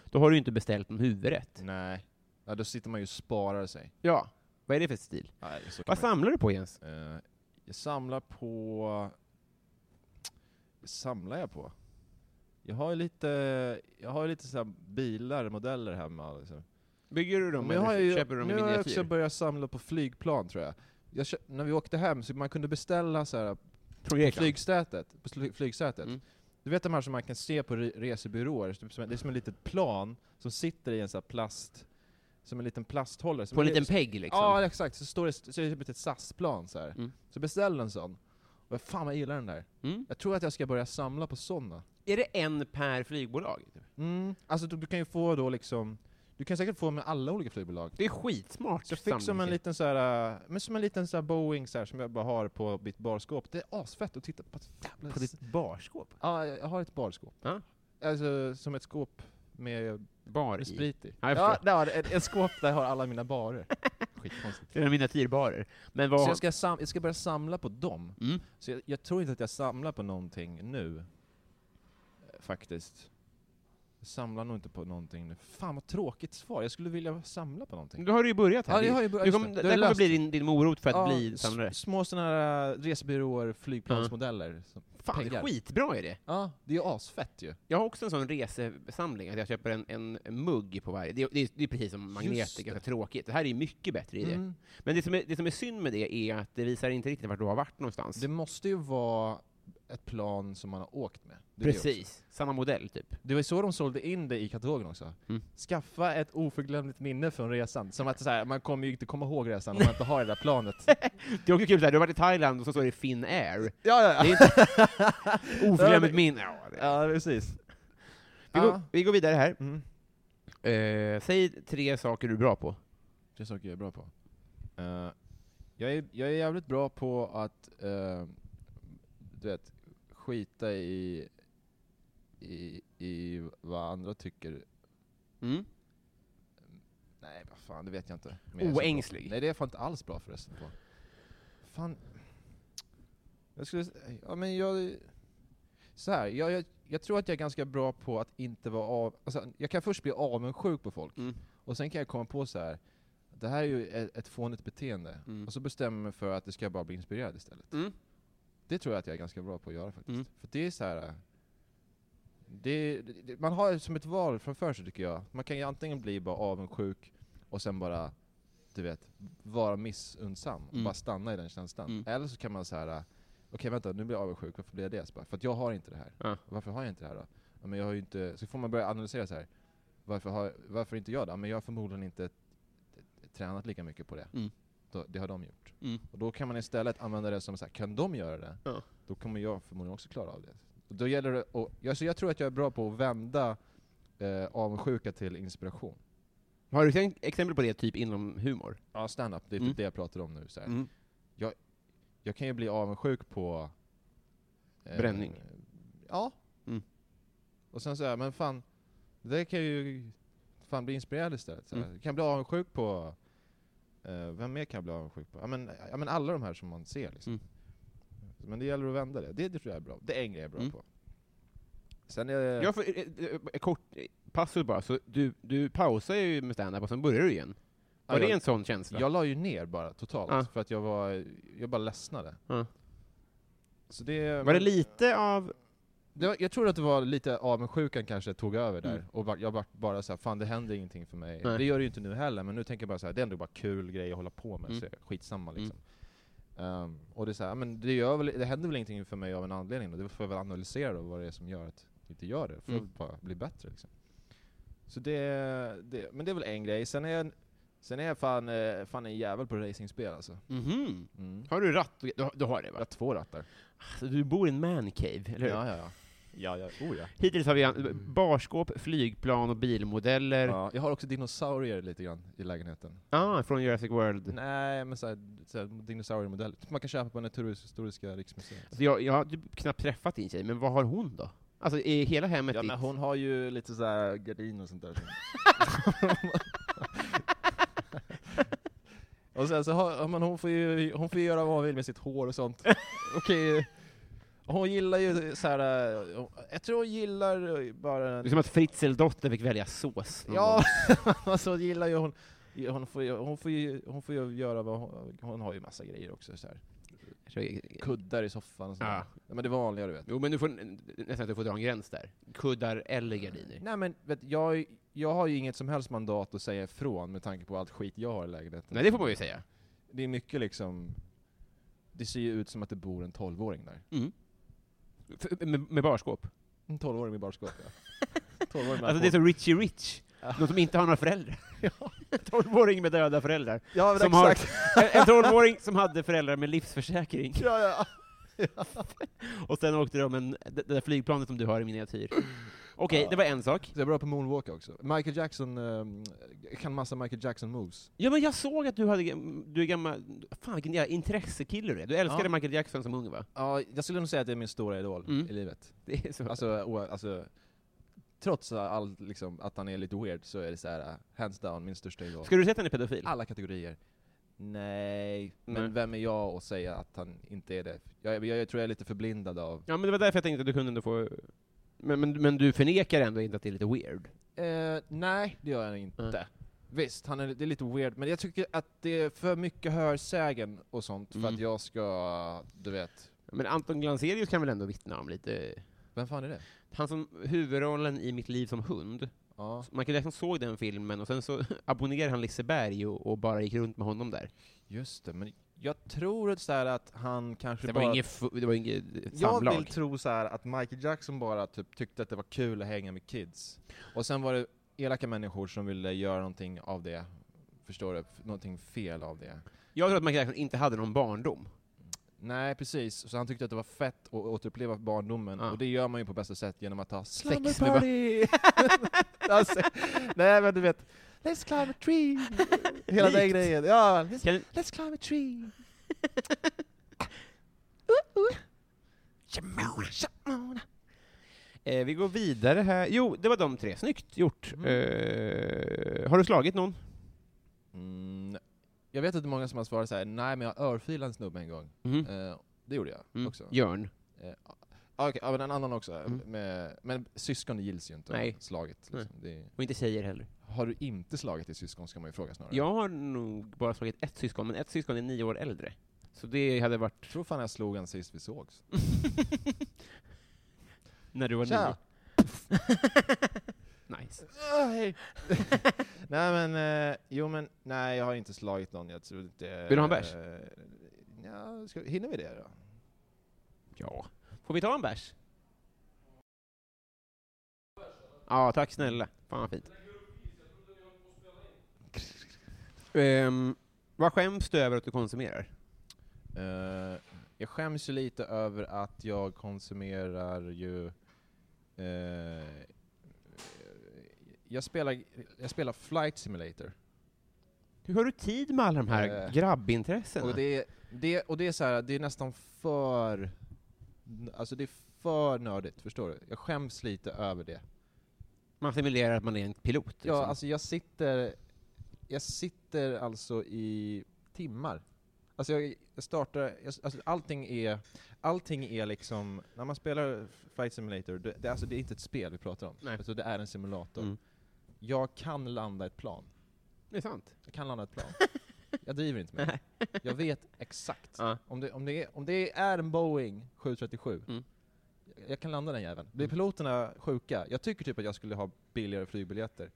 då har du ju inte beställt någon huvudrätt. Nej. Ja, då sitter man ju och sparar sig. Ja. Vad är det för stil? Nej, så kan Vad man- samlar du på Jens? Eh, jag samlar på... Vad samlar jag på? Jag har ju lite, jag har ju lite så här bilar, modeller hemma. Liksom. Bygger du dem Men jag har eller ju, köper du dem i nu har jag också miniatyr? börjat samla på flygplan tror jag. jag kö- när vi åkte hem så man kunde beställa så här på flygsätet. På fly- flygsätet. Mm. Du vet de här som man kan se på re- resebyråer, typ som- det är som ett litet plan som sitter i en sån här plast, som en liten plasthållare. På en liten pegg liksom? Ja, exakt. Så står det, så är det typ ett SAS-plan så. Mm. Så beställ en sån. Och fan vad jag gillar den där. Mm. Jag tror att jag ska börja samla på såna. Är det en per flygbolag? Mm. Alltså du, du kan ju få då liksom, du kan säkert få med alla olika flygbolag. Det är skitsmart Så jag fick som en liten så här, äh, men som en liten så här Boeing så här, som jag bara har på mitt barskåp. Det är asfett att titta på. ett jävla På ditt barskåp? Ja, jag har ett barskåp. Ja. Alltså som ett skåp med, Bar med sprit i. Ja, Ja, där, ett, ett skåp där jag har alla mina barer. *laughs* Skitkonstigt. Är miniatyrbarer. Men vad... Så jag ska, sam- jag ska börja samla på dem. Mm. Så jag, jag tror inte att jag samlar på någonting nu. eh, Faktiskt. Jag samlar nog inte på någonting nu. Fan vad tråkigt svar. Jag skulle vilja samla på någonting. Då har du ju börjat här. Ja, jag har ju börjat- du kommer, det. Du där kommer löst bli din, din morot för att Ja, bli samlare. Små sådana här resebyråer, flygplansmodeller. som Fan, det är peggar. skitbra är det. Ja, det är ju asfett ju. Jag har också en sån resesamling, att jag köper en, en mugg på varje. Det, det, är- det är precis som magneter, ganska tråkigt. Det här är ju mycket bättre i det. Mm. Men det som, är, det som är synd med det är att det visar inte riktigt vart du har varit någonstans. Det måste ju vara ett plan som man har åkt med. Det. Precis, samma modell typ. Det var ju så de sålde in det i katalogen också. Mm. Skaffa ett oförglömligt minne från resan. Som att så här, man kommer ju inte komma ihåg resan om man inte har det där planet. *laughs* Det är också kul, så här, du har varit i Thailand och så står det Finnair. ja, ja, Det är inte *laughs* oförglömligt minne. Ja, Ja, precis. vi, Ja. går, vi går vidare här. Mm. Eh, säg tre saker du är bra på. Tre saker jag är bra på. Eh, jag, är, jag är jävligt bra på att, eh, du vet, skita i, i, i vad andra tycker. Mm. Nej, vad fan, det vet jag inte. Men. Oängslig. Nej, det är jag fan inte alls bra förresten på. Fan. Jag skulle, ja men jag, så här, jag, jag, jag tror att jag är ganska bra på att inte vara av, alltså jag kan först bli avundsjuk på folk, Mm. och sen kan jag komma på så här. det här är ju ett, ett fånigt beteende, Mm. och så bestämmer jag mig för att det ska bara bli inspirerad istället. Mm. Det tror jag att jag är ganska bra på att göra faktiskt. Mm. För det är så här. Det, det, det- man har som ett val framför sig tycker jag. Man kan ju antingen bli bara avundsjuk och sen bara, du vet, vara missundsam och Mm. bara stanna i den känslan. Mm. Eller så kan man så här okej vänta, nu blir jag avundsjuk, varför blir jag det? Så bara, för att jag har inte det här. Ja. Varför har jag inte det här då? Ja, men jag har ju inte, så får man börja analysera så här. Varför, har, varför inte jag då? Men jag har förmodligen inte tränat lika mycket på det. Mm. Då, det har de gjort. Mm. Och då kan man istället använda det som så här, kan de göra det? Ja. Då kommer jag förmodligen också klara av det. Och då gäller det, och, jag, så jag tror att jag är bra på att vända eh, avundsjuka till inspiration. Har du exempel på det, typ inom humor? Ja, stand-up, det är Mm. typ det jag pratar om nu. Så här. Mm. Jag kan ju bli avundsjuk på... eh, Bränning. Ja. Mm. Och sen så här, men fan, det kan jag ju fan bli inspirerad istället. Så här. Mm. Jag kan bli avundsjuk på... Eh, vem mer kan jag bli avundsjuk på? Ja men, ja, men alla de här som man ser liksom. Mm. Men det gäller att vända det. Det, det tror jag är bra. Det är en grej jag är bra Mm. på. Sen är det... Jag får, eh, eh, kort passus bara, så du, du pausar ju med stand-up och sen börjar du igen. Var Ja, det jag- en sån känsla? Jag la ju ner bara totalt, Ja. för att jag var, jag bara ledsnade. Ja. Så det, Var det lite av... Var, jag tror att det var lite avundsjukan kanske tog över där, Mm. och bara- jag var bara såhär, fan det händer ingenting för mig. Nej. Det gör det ju inte nu heller, men nu tänker jag bara såhär, det är ändå bara kul grej att hålla på med, Mm. så skitsamma liksom. Ehm, och det är såhär, men det, gör väl, det händer väl ingenting för mig av en anledning, och det får jag väl analysera då, vad det är som gör att det inte gör det, för Mm. att bara bli bättre liksom. Så det, det, men det är väl en grej, sen är jag, sen är jag fan, eh, fan en jävel på racingspel alltså. Mhm. Mm. Har du ratt? Du, du har det Jag va? har två rattar. Så du bor i en mancave, eller hur? Ja, ja, ja. Ja, ja. Oh, ja. Hittills har vi an- barskåp, flygplan och bilmodeller. ja. Jag har också dinosaurier lite grann i lägenheten. Ah, från Jurassic World. Nej, men såhär, såhär dinosauriemodeller. Som man kan köpa på Naturhistoriska riksmuseet. Alltså jag, jag har typ knappt träffat din tjej, men vad har hon då? Alltså är hela hemmet Ja ditt? men hon har ju lite såhär gardin och sånt där. *laughs* och sen så har, ja, men hon får ju, hon får ju göra vad hon vill med sitt hår och sånt. *laughs* Okej, hon gillar ju såhär, eh, jag tror hon gillar bara... Det är som att Fritzeldotter fick välja sås. någon Ja, *laughs* alltså gillar ju hon, hon får ju, hon får ju, hon får ju göra vad hon, hon har ju massa grejer också så här. Så- Kuddar i soffan och sånt Ja. men det vanliga du vet. Jo, men du får nästan att du får dra en gräns där. Kuddar eller gardiner. Nej men vet, jag, jag har ju inget som helst mandat att säga ifrån med tanke på allt skit jag har i lägenheten. Nej, det får man ju säga. Det är mycket liksom, det ser ju ut som att det bor en 12-åring där. Mm. Med, med barskåp. En 12-åring med barskåp ja. *laughs* 12-åring med Alltså det är så Richie Rich. De som inte har några föräldrar. *laughs* En 12-åring *laughs* med döda föräldrar. Ja som har- exakt! En en 12-åring som hade föräldrar med livsförsäkring. ja, ja. Och sen åkte de en, det det där flygplanet som du har i miniatyr. Okej, det var en sak. Så jag är bra på moonwalk också. Michael Jackson, ehm, kan massa Michael Jackson moves. Ja men jag såg att du hade, du är gammal, fan vilken jävla intressekille du är. Du älskade. Michael Jackson som ung va? Ja, jag skulle nog säga att det är min stora idol Mm. i livet. *laughs* Det är så. Alltså, o, alltså trots all, liksom, att han är lite weird så är det så här, uh, hands down, min största idol. Ska du säga att han är pedofil? Alla kategorier. Nej, men Nej. vem är jag att säga att han inte är det? Jag, jag, jag tror jag är lite förblindad av... Ja men det var därför jag tänkte att du kunde ändå få... Men, men, men du förnekar ändå inte att det är lite weird? Eh, nej, det gör jag inte. Nej. Visst, han är, det är lite weird, men jag tycker att det är för mycket hörsägen och sånt för Mm. att jag ska, du vet... Men Anton Glanzelius kan väl ändå vittna om lite... Vem fan är det? Han som huvudrollen i Mitt liv som hund. Ja, Michael Jackson såg den filmen och sen så *laughs* abonnerade han Liseberg och, och bara gick runt med honom där. just det, men jag tror att, så här att han kanske Det bara... var inget, fu- det var inget Jag samlag. vill tro så här att Michael Jackson bara typ tyckte att det var kul att hänga med kids. Och sen var det elaka människor som ville göra någonting av det. Förstår du? Någonting fel av det. Jag tror att Michael Jackson inte hade någon barndom. Nej, precis. Så han tyckte att det var fett att återuppleva barndomen. Ja. Och det gör man ju på bästa sätt genom att ha Sex med party! nej men du vet, Let's climb a tree! *laughs* Hela den grejen. Ja, let's, Kan, let's climb a tree! *laughs* eh, vi går vidare här. Jo, det var de tre. Snyggt gjort. Mm. Eh, har du slagit någon? Mm, jag vet att det är många som har svarat så här: nej men jag örfilade en snubbe en gång. Mhm. Eh, det gjorde jag Mm. också. Jörn. Eh, ah, Okej, ja, men en annan också. Mm. Med, men syskon gills ju inte Nej. slaget. Liksom. Det, Och inte tjejer heller. Har du inte slagit ditt syskon ska man ju fråga snarare. Jag har nog bara slagit ett syskon, men ett syskon är nio år äldre. Så det hade varit... Jag tror fan jag slog han sist vi sågs. *laughs* När du var Tja! nio. *laughs* nice. *laughs* nej men, eh, jo men, nej jag har inte slagit någon, jag tror inte... Vill du ha en bärs? eh, Ja, ska, hinner vi det då? Ja. Får vi ta en bärs? Ja, tack snälla. Fan vad fint. Um, vad skäms du över att du konsumerar? Uh, jag skäms ju lite över att jag konsumerar ju... Uh, jag, spelar, jag spelar Flight Simulator. Hur har du tid med alla de här uh, grabbintressena? Och det, det, och det är så här, det är nästan för... Alltså det är för nördigt, förstår du? Jag skäms lite över det. Man simulerar att man är en pilot? Liksom. Ja, alltså jag sitter, jag sitter alltså i timmar. Alltså jag, jag startar, jag, alltså allting är, allting är liksom, när man spelar Flight Simulator, det, det, alltså det är inte ett spel vi pratar om, Nej. Alltså det är en simulator. Mm. Jag kan landa ett plan. Det är sant? Jag kan landa ett plan. *laughs* jag driver inte med det. Jag vet exakt. Om, det, om, det är, om det är en Boeing 737, Mm. jag kan landa den jäveln. Blir piloterna sjuka? Jag tycker typ att jag skulle ha billigare flygbiljetter.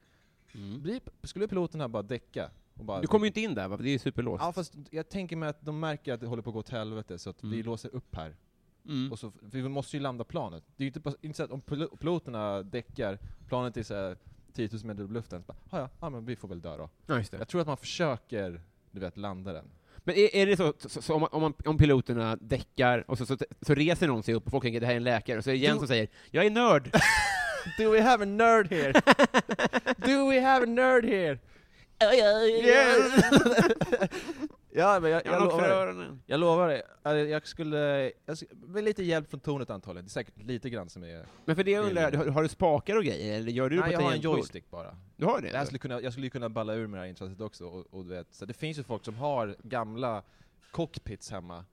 Mm. Blir, skulle piloterna bara däcka? Och bara Du kommer ju inte in där va? Det är ju superlåst. Ja fast jag tänker mig att de märker att det håller på att gå åt helvete, så att vi Mm. låser upp här. Mm. Och så, för vi måste ju landa planet. Det är ju inte, inte så att om pil- piloterna däckar, planet är såhär 10 000 meter upp i luften, så bara, "Ah, ja, ja men vi får väl dö då. Ja. Jag tror att man försöker, du vet, landa den. Men är, är det så, så, så om, man- om, man, om piloterna däckar och så, så, reser någon sig upp och folk tänker det här är en läkare, och så är det Jens som säger ”Jag är nörd”. *laughs* Do we have a nerd here? Do we have a nerd here? *laughs* ja men jag, Jag jag, lovar, öronen. jag lovar dig. Alltså, Jag skulle, jag skulle, med lite hjälp från tornet antagligen, det är säkert lite grann som är... Men för det jag undrar, har, har du spakar och grejer, eller gör du det Nej på jag har en joystick bara. Du har det? Det här skulle kunna, jag skulle kunna balla ur med det här intresset också, och, och du vet, så det finns ju folk som har gamla cockpits hemma.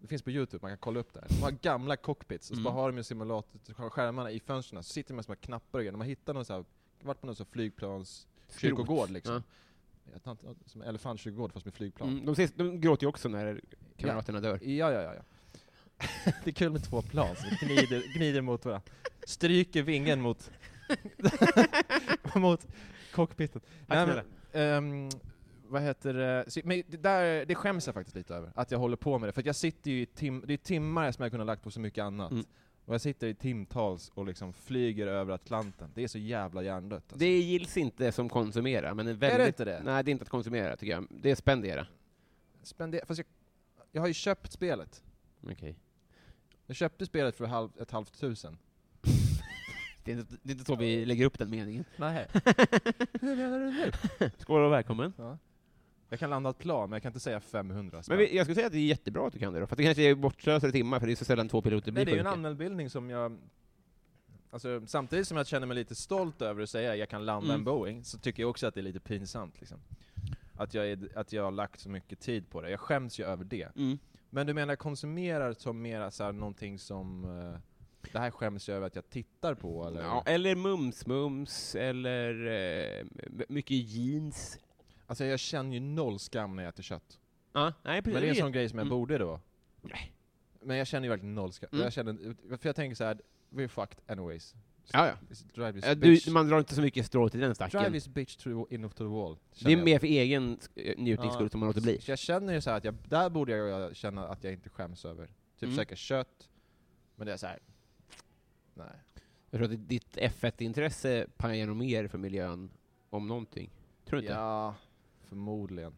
Det finns på youtube, man kan kolla upp det här. De har gamla cockpits, och så Mm. bara har de ju simulator, skärmarna i fönstren, så sitter de med små knappar och grejer. När man hittar någon så här, varit på någon här flygplans kyrkogård liksom. Ja. Inte- Som elefantkyrkogård fast med flygplan. Mm, de, ses, de gråter ju också när kamraterna dör. Ja, ja, ja. ja. *laughs* det är kul med två plan som gnider, gnider mot varandra. Stryker vingen mot, *laughs* mot cockpiten. Nej, men, ehm, vad heter det? Men det, där, det skäms jag faktiskt lite över, att jag håller på med det. För att jag sitter ju i tim, det är timmar som jag kunde ha lagt på så mycket annat. Mm. Och jag sitter i timtals och liksom flyger över Atlanten. Det är så jävla hjärndött alltså. Det gills inte som konsumera, men är väldigt... Är det inte det? Nej, det är inte att konsumera tycker jag. Det är spendera. Spender, fast jag, jag har ju köpt spelet. Okej. Jag köpte spelet för halv, ett halvt tusen. *laughs* Det, är inte, det är inte så vi lägger upp den meningen. Nej. *laughs* Hur menar du nu? Skål och välkommen. Ja. Jag kan landa ett plan, men jag kan inte säga 500 spänn. Men vi, jag skulle säga att det är jättebra att du kan det då, för det kanske är bortslösade timmar, för det är så sällan två piloter blir Nej, det är ju en anmälbildning som jag... Alltså, samtidigt som jag känner mig lite stolt över att säga att jag kan landa Mm. en Boeing, så tycker jag också att det är lite pinsamt liksom. Att jag, är, att jag har lagt så mycket tid på det. Jag skäms ju över det. Mm. Men du menar konsumerar som mera så här, någonting som... eh, det här skäms jag över att jag tittar på, eller? Ja, eller mums-mums, eller m- mycket jeans. Alltså jag känner ju noll skam när jag äter kött. Ja, nej precis. Men det är en sån grej som jag Mm. borde då. Nej. Men jag känner ju verkligen noll skam. Mm. Jag känner, för jag tänker så här: we're fucked anyways. Ja, ja. Drive du, man drar inte så mycket strå till den Drive stacken. this bitch through, in to the wall. Det är jag. mer för egen eh, njutnings skull som man låter bli. Så jag känner ju så här att jag, där borde jag känna att jag inte skäms över. Typ Mm. käka kött, men det är så här. nej. Jag tror att ditt F1-intresse pajar nog mer för miljön om någonting. Tror du inte? Ja, förmodligen.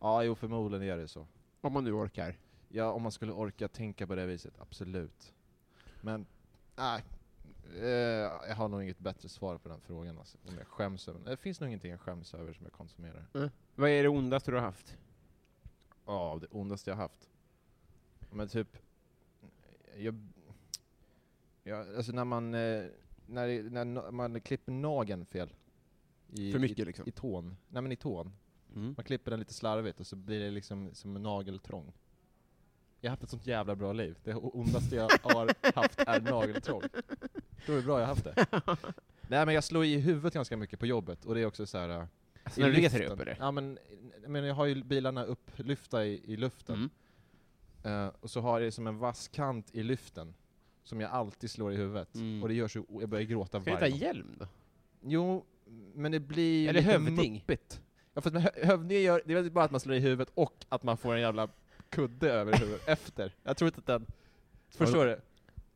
Ja, jo förmodligen är det så. Om man nu orkar. Ja, om man skulle orka tänka på det viset, absolut. Men, nej. Eh, jag har nog inget bättre svar på den frågan alltså, om jag skäms över. Det finns nog ingenting jag skäms över som jag konsumerar. Vad är det ondaste du har haft? Ja, det ondaste jag haft. Men typ, jag, ja, alltså när man, eh, när, när man klipper nageln fel. I, För mycket i, liksom? I tån. Nej men i tån. Mm. Man klipper den lite slarvigt och så blir det liksom som en nageltrång. Jag har haft ett sånt jävla bra liv. Det ondaste jag har haft är nageltrång. Då är det bra jag har haft det. *laughs* Nej men jag slår i huvudet ganska mycket på jobbet, och det är också så här. äh, Alltså när du reser dig upp eller? Ja men, men jag har ju bilarna upplyfta i, i luften. Mm. Eh, och så har jag som en vass kant i lyften, som jag alltid slår i huvudet. Mm. Och det gör så, jag börjar gråta Ska du varje inte ha gång. hjälm då? Jo, men det blir ju lite hövding. muppigt. Ja, för att med hö- gör, det är väl bara att man slår i huvudet och att man får en jävla kudde över huvudet *laughs* efter. Jag tror inte att den... Förstår du?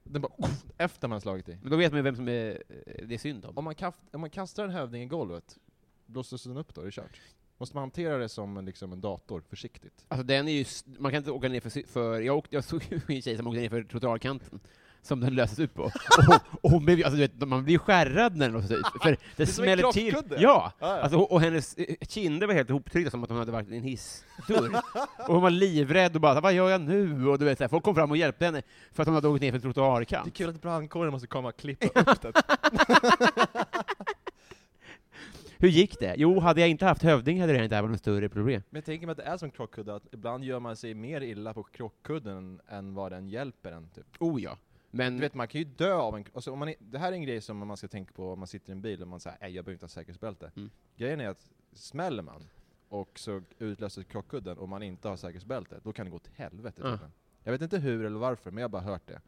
Den bara, efter man slagit i. Men då vet man ju vem som är, det är synd om. Om man, kaft, om man kastar en hövding i golvet, blåses den upp då? Är det kört? Måste man hantera det som en, liksom en dator, försiktigt? Alltså den är ju, s- man kan inte åka ner för, för jag, åkte, jag såg ju en tjej som åkte ner för trottoarkanten, som den löses ut på. Och, och hon blev, alltså, du vet, man blir skärrad när den låses ut, för *laughs* det, en smäller till. Ja! Ja, ja. Alltså, och, och hennes kinder var helt ihoptryckta som att hon hade varit i en hissdörr. och hon var livrädd och bara, vad gör jag nu? Och du vet, så här, folk kom fram och hjälpte henne för att hon hade åkt ner för en Det är trottoarkant. kul att brandkåren måste komma och klippa upp det. *laughs* Hur gick det? Jo, hade jag inte haft hövding hade det inte varit något större problem. Men jag tänker mig att det är som krockkudde, att ibland gör man sig mer illa på krockkudden än vad den hjälper en. Typ. Oh ja. Men Du vet, man kan ju dö av en... Alltså, om man är, det här är en grej som man ska tänka på om man sitter i en bil och man säger jag behöver inte ha säkerhetsbälte. Mm. Grejen är att smäller man och så utlöser krockkudden och man inte har säkerhetsbälte, då kan det gå till helvete. Tydligen. Jag vet inte hur eller varför, men jag har bara hört det.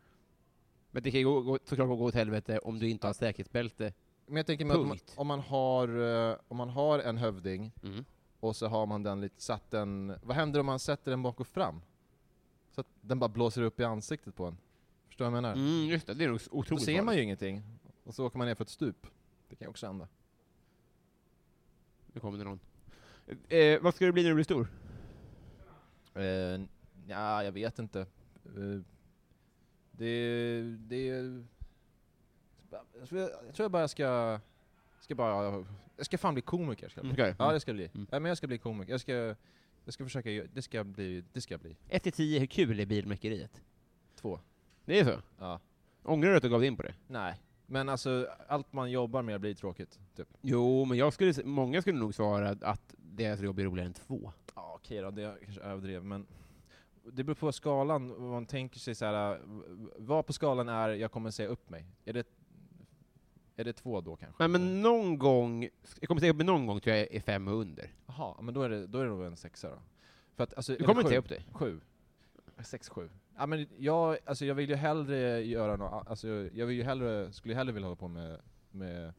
Men det kan ju gå, gå, såklart gå åt helvete om du inte har säkerhetsbälte. Men jag tänker mig att om man, om man har, eh, om man har en hövding Mm. och så har man den lite, satt den, vad händer om man sätter den bak och fram? Så att den bara blåser upp i ansiktet på en. Förstår du vad jag menar? Mm, just det, det är nog Då otroligt ser man ju ingenting, och så åker man ner för ett stup. Det kan ju också hända. Nu kommer det någon. Eh, vad ska du bli när du blir stor? Eh, ja, jag vet inte. Eh, det, det... Jag tror jag, bara ska... Ska bara... Jag ska fan bli komiker. Ska jag bli. Okej. Ja, det ska jag bli. Mm. Ja, men jag ska bli komiker. Jag ska, jag ska försöka... Det ska bli... Det ska bli. 1 till 10, hur kul är bilmäkeriet? Två. Det är så? Ja. Ångrar du att du gav dig in på det? Nej. Men alltså, allt man jobbar med blir tråkigt. Typ. Jo, men jag skulle, många skulle nog svara att deras jobb är roligare än två. Ja, okej då. Det är kanske överdrev, men... Det beror på skalan, vad man tänker sig så här. Vad på skalan är jag kommer säga upp mig? Är det... Är det två då kanske? Nej, men någon gång, jag kommer säga upp mig någon gång tror jag är fem och under. Jaha, men då är det, då är det nog en sexa då. För att, alltså, Du kommer inte säga upp dig? Sju. Sex, sju. Ja men jag, alltså jag vill ju hellre göra något, alltså jag vill ju hellre, skulle hellre vilja hålla på med, med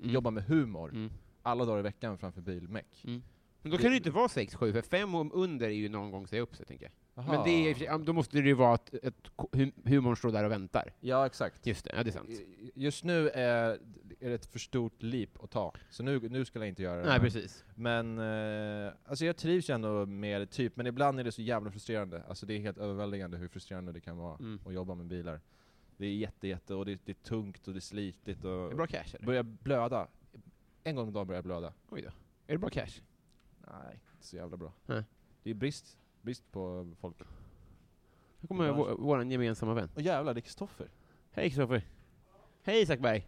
Mm. jobba med humor Mm. alla dagar i veckan framför bilmeck. Mm. Men då kan det ju inte vara sex, sju, för fem och under är ju någon gång säga upp sig, tänker jag. Jaha. Men det är, då måste det ju vara att, att hu- humorn står där och väntar. Ja exakt. Just det, ja det är sant. Just nu är, är det ett för stort leap att ta, så nu, nu ska jag inte göra det. Nej, precis. Men, eh, alltså jag trivs ju ändå med det typ, men ibland är det så jävla frustrerande. Alltså det är helt överväldigande hur frustrerande det kan vara Mm. att jobba med bilar. Det är jätte, jätte, och det, det är tungt och det är slitigt Är och... det bra cash, eller? Börjar blöda. En gång om dagen börjar jag blöda. Oj då. Är det bra cash? Nej, inte så jävla bra. Nej. Det är brist, brist på folk. Här kommer vår, vår gemensamma vän. Och jävlar, det är Kristoffer. Hej Kristoffer. Hej Isak Berg.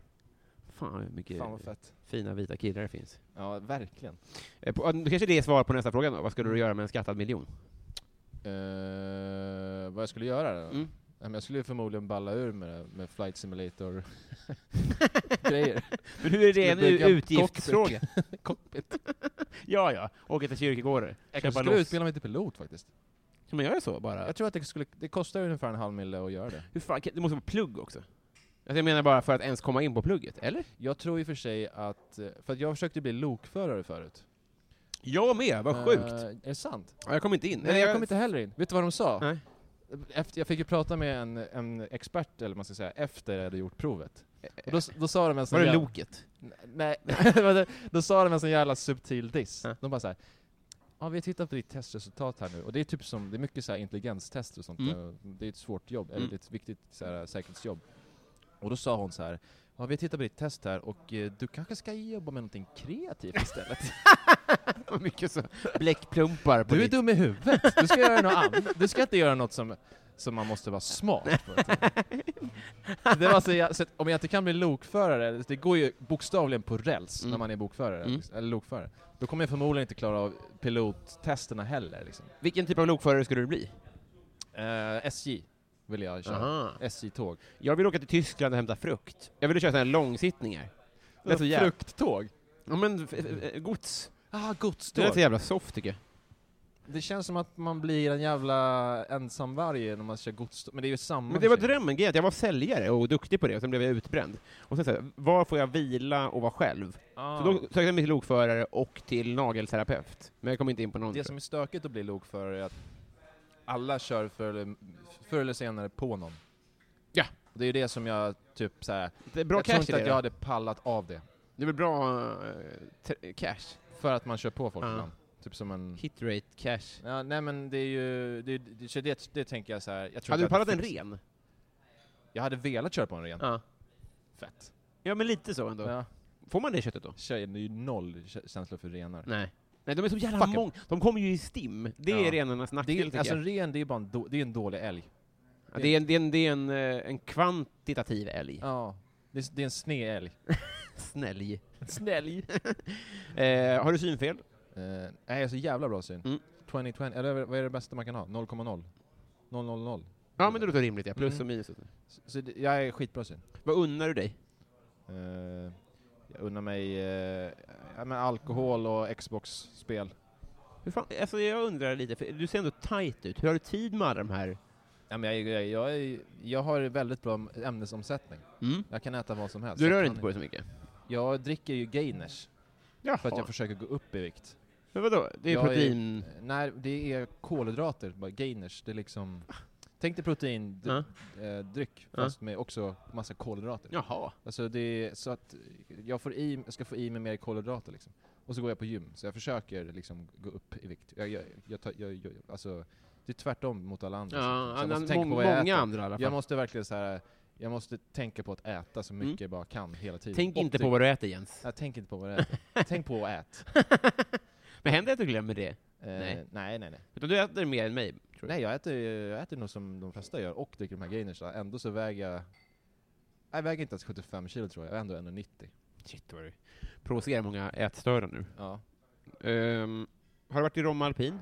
Fan hur mycket Fan vad fett. fina vita killar det finns. Ja, verkligen. Eh, på- Då kanske det är svar på nästa fråga då. Vad ska du göra med en skattad miljon? Eh, vad jag skulle göra då? Mm. Ja, men jag skulle förmodligen balla ur med, med Flight Simulator *laughs* grejer. Men hur är det en Skulle utgiftsfråga? *laughs* Cockpit. ja, ja. Åka till kyrkogårdar. Jag Köpa skulle utbilda mig till pilot faktiskt. Kan man göra så bara? Jag tror att det skulle, det kostar ungefär en halv mille att göra det. Hur fan, det måste vara plugg också? Alltså jag menar bara för att ens komma in på plugget, eller? Jag tror i och för sig att, eh, för att jag försökte bli lokförare förut. Jag med, vad sjukt! Eh, är det sant? Ja, jag kom inte in. Nej, jag kom inte heller in. Vet du vad de sa? Nej. Efter, jag fick ju prata med en, en expert, eller man ska säga, efter jag hade gjort provet. Och då, då sa de en sån Var det jävla- loket? Nej, *laughs* då sa de en sån jävla subtil diss. Ja. De bara såhär, ja vi har tittat på ditt testresultat här nu, och det är typ som, det är mycket så här intelligenstester och sånt, Mm. det är ett svårt jobb, eller Mm. är ett viktigt så här, säkerhetsjobb. Och då sa hon så här, ja vi har tittat på ditt test här, och eh, du kanske ska jobba med någonting kreativt istället. *laughs* Mycket så bläckplumpar på Du är ditt... dum i huvudet, du ska göra något annat. Du ska inte göra något som, som man måste vara smart på. Det var så, jag, så att om jag inte kan bli lokförare, det går ju bokstavligen på räls Mm. när man är bokförare, Mm. eller lokförare. Då kommer jag förmodligen inte klara av pilottesterna heller. Liksom. Vilken typ av lokförare skulle du bli? Eh, SJ vill jag köra. SJ-tåg. Jag vill åka till Tyskland och hämta frukt. Jag vill köra sådana här långsittningar. Det är så jävla... Frukttåg? Ja men, f- f- f- gods. Ah, Det godståg. är så jävla soft tycker jag. Det känns som att man blir en jävla ensamvarg när man kör godståg, men det är ju samma Men det var drömmen, grejen jag var säljare och duktig på det, och sen blev jag utbränd. Och sen så här, var får jag vila och vara själv? Ah. Så då sökte jag mig till lokförare och till nagelterapeut. Men jag kom inte in på någon. Det som är stökigt att bli lokförare är att alla kör förr eller, förr eller senare på någon. Det är ju det som jag typ såhär, Det är bra jag tror cash inte i det att då. jag hade pallat av det. Det är väl bra eh, t- cash? För att man kör på folk Ja. ibland. Typ som en... Hit rate cash. Ja, nej men det är ju, det, det, så det, det tänker jag så här. jag tror Hade du inte att pallat en det ren? Jag hade velat köra på en ren. Ja. Fett. Ja, men lite så ändå. Ja. Får man det köttet då? Tjejen är ju noll kä- känslor för renar. Nej. Nej, de är så jävla Fuck många. De kommer ju i stim. Det är Ja. renarnas Det nackdel, är, tycker alltså jag. en ren, det är bara en, då, det är en dålig älg. Ja, det är en, det är en, det är en, eh, en kvantitativ älg. Ja. Det är, det är en sned älg. *laughs* Snälj. Snälj. *laughs* Eh, har du synfel? Eh, nej, jag har så jävla bra syn. Mm. 2020, eller vad är det bästa man kan ha? 0,0? 000? Ja, men det låter rimligt, ja. Plus Mm. och minus. Så, så det, jag är skitbra syn. Vad unnar du dig? Eh, jag unnar mig eh, ja, alkohol och Xbox-spel. Hur fan, alltså jag undrar lite, för du ser ändå tight ut. Hur har du tid med alla de här? Ja, men jag, jag, jag, är, jag har väldigt bra ämnesomsättning. Mm. Jag kan äta vad som helst. Du rör inte på dig så mycket? Jag dricker ju gainers, Jaha. för att jag försöker gå upp i vikt. Men vadå? Det är Jag protein... Nej, det är kolhydrater, bara gainers. Det är liksom... Tänk dig protein, Ja. eh, dryck, fast med också massa kolhydrater. Jaha. Alltså det är så att jag, får i, jag ska få i mig mer kolhydrater liksom. Och så går jag på gym, så jag försöker liksom gå upp i vikt. Jag, jag, jag, jag, jag, alltså, det är tvärtom mot alla andra. Ja, så jag måste tänka på vad jag många äter. andra i alla fall. Jag måste verkligen så här. jag måste tänka på att äta så mycket jag bara kan hela tiden. Tänk Och inte på vad du äter Jens. Ja, tänk inte på vad du äter. *laughs* tänk på att ät. Men händer det att du glömmer det? Eh, Nej. nej, nej, nej. Utan du äter mer än mig, tror jag. Nej, jag äter, jag äter nog som de flesta gör och dricker de här gainers. Ändå så väger jag... Jag väger inte ens 75 kilo tror jag, jag är ändå 1,90. Shit vad du provocerar många ätstörda nu. Ja. Ehm, har du varit i Romme Alpin?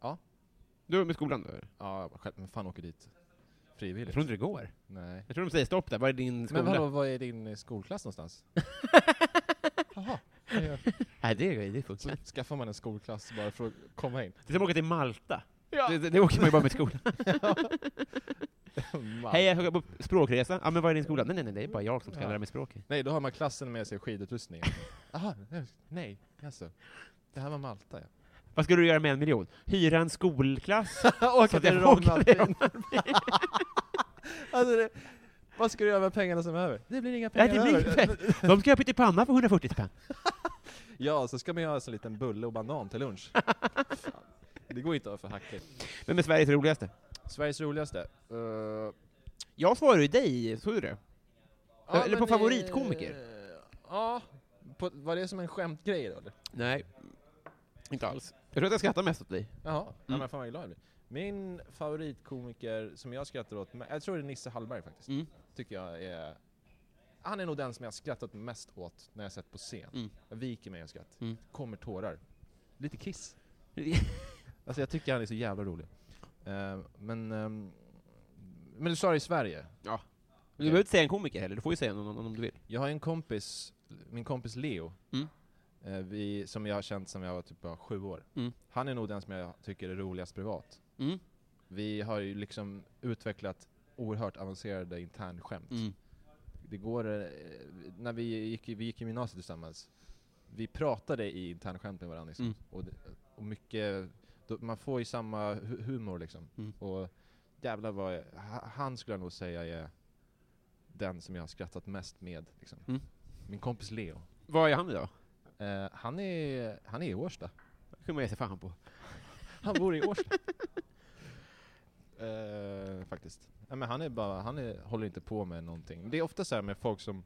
Ja. Du är med skolan då? Ja, jag själv, men fan åker dit Jag frivilligt. tror inte det går. Nej. Jag tror de säger stopp där, var är din skola? Men vadå, vad är din eh, skolklass någonstans? *laughs* Jaha. Nej, det, det Så funkar. skaffar man en skolklass bara för att komma in. Det är som att åka till Malta. Ja. Det, det, det åker man ju bara med skolan. *laughs* Man. Hej, jag ska på språkresa. Ja, men vad är din skola? Nej, nej, nej, det är bara jag som ska Ja. lära mig språket. Nej, då har man klassen med sig skidutrustning. *laughs* Jaha, nej, alltså. Det här var Malta ja. Vad ska du göra med en miljon? Hyra en skolklass? *laughs* Åka jag till till Ronald. alltså det, vad ska du göra med pengarna som är över? Det blir inga Nej, pengar det blir över. De ska ha pyttipanna för 140 spänn. Ja, så ska man göra en liten bulle och banan till lunch. Det går inte att vara för hackig. Men med Sveriges roligaste? Sveriges roligaste? Uh, Jag svarar ju dig, såg du det? Eller på favoritkomiker? eh, Ja, på, var det som en skämtgrej då eller? Nej, inte alls. Jag tror att jag skrattar mest åt dig. Jaha, ja, Mm. men fan vad glad jag blir. Min favoritkomiker som jag skrattar åt, jag tror det är Nisse Hallberg faktiskt. Mm. Tycker jag är... Han är nog den som jag skrattat mest åt när jag sett på scen. Mm. Jag viker mig av skratt. Mm. Kommer tårar. Lite kiss. *laughs* Alltså jag tycker han är så jävla rolig. Eh, men... ehm, men du sa det i Sverige. Ja. Du behöver inte säga en komiker heller, du får ju säga någon om du vill. Jag har en kompis, min kompis Leo, Mm. eh, vi, som jag har känt sedan jag var typ bara sju år. Mm. Han är nog den som jag tycker är roligast privat. Mm. Vi har ju liksom utvecklat oerhört avancerade internskämt. Mm. Det går, eh, när vi gick, i- vi gick i gymnasiet tillsammans, vi pratade i internskämt med varandra liksom. Mm. och, det- och mycket, då, man får ju samma hu- humor liksom. Mm. Och jävlar vad, jag, ha- han skulle jag nog säga är den som jag har skrattat mest med. Liksom. Mm. Min kompis Leo. Vad är han idag? Eh, han, är, han är i Årsta. Det kan man ge sig fan på. *laughs* Han bor i Årsta. eh, faktiskt. Ja, men han är bara, han är, håller inte på med någonting. Det är ofta så här med folk som,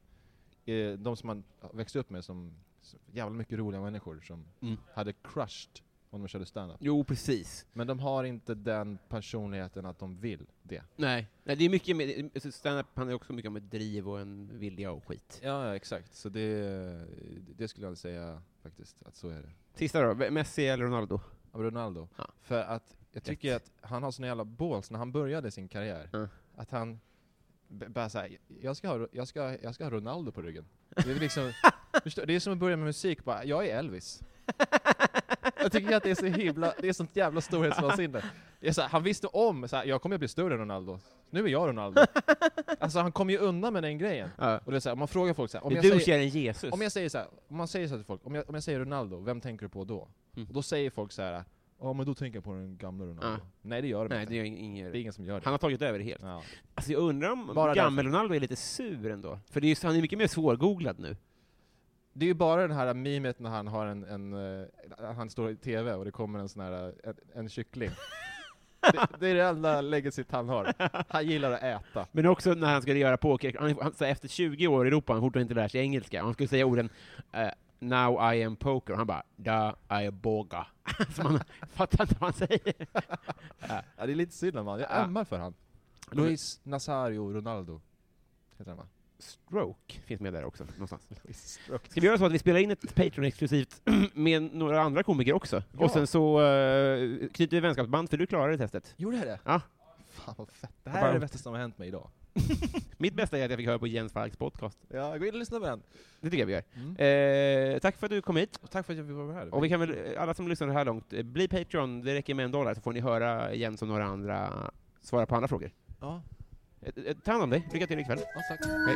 eh, de som man växt upp med som, som jävla mycket roliga människor som Mm. hade crushed om de körde standup. Jo, precis. Men de har inte den personligheten att de vill det. Nej, Nej det är mycket med, alltså stand-up handlar också mycket om ett driv och en vilja och skit. Ja, ja exakt. Så det, det skulle jag säga faktiskt, att så är det. Sista då, Messi eller Ronaldo? Ronaldo. Ja. För att jag tycker att han har såna jävla balls när han började sin karriär. Ja. Att han bara såhär, jag ska, ha, jag, ska, jag ska ha Ronaldo på ryggen. Det är liksom, *laughs* det är som att börja med musik, bara, jag är Elvis. *laughs* Jag tycker att det är så himla, det är sånt jävla storhetsvansinne. Så han visste om, så här, jag kommer att bli större än Ronaldo. Nu är jag Ronaldo. Alltså han kommer ju undan med den grejen. Ja. Och det är så här, man frågar folk så här, om jag är säger, Jesus. om jag säger så här, om man säger så här till folk, om jag, om jag säger Ronaldo, vem tänker du på då? Mm. Och då säger folk så här, Ja men då tänker jag på den gamla Ronaldo. Nej det gör de Nej, inte. det är, ingen, Det är ingen som gör det. Han har tagit över det helt. Ja. Alltså jag undrar om Bara gammal Ronaldo är lite sur ändå. För det är, ju- han är mycket mer svårgooglad nu. Det är ju bara det här memet när han har en, en eh, han står i TV och det kommer en sån här, eh, en, en kyckling. det, det är det enda legacyt han har. Han gillar att äta. Men också när han skulle göra poker, han, han, så efter 20 år i Europa han fortfarande inte lärt sig engelska. Han skulle säga orden eh, ”Now I am poker”, och han bara ”Da I am boga”. *laughs* Så man *laughs* fattar inte vad han säger. Ja, det är lite synd om han. Jag Ja. ömmar för han. Luis Nazario Ronaldo. Heter han va? Stroke finns med där också, någonstans. *laughs* Stroke. Ska vi göra så att vi spelar in ett Patreon-exklusivt *clears throat* med några andra komiker också? Ja. Och sen så uh, knyter vi vänskapsband, för du klarade testet. Gjorde jag det? Ja. Fan vad fett. Det här är det bästa som har hänt mig idag. *laughs* Mitt bästa är att jag fick höra på Jens Falks podcast. Ja, gå in och lyssna på den. Det tycker jag vi gör. Mm. Eh, tack för att du kom hit. Och tack för att jag fick vara här. Och vi kan väl, alla som lyssnar här långt, eh, bli Patreon, det räcker med en dollar så får ni höra Jens och några andra svara på andra frågor. Ja, Ta hand om dig, lycka till ikväll. ja tack. Hej.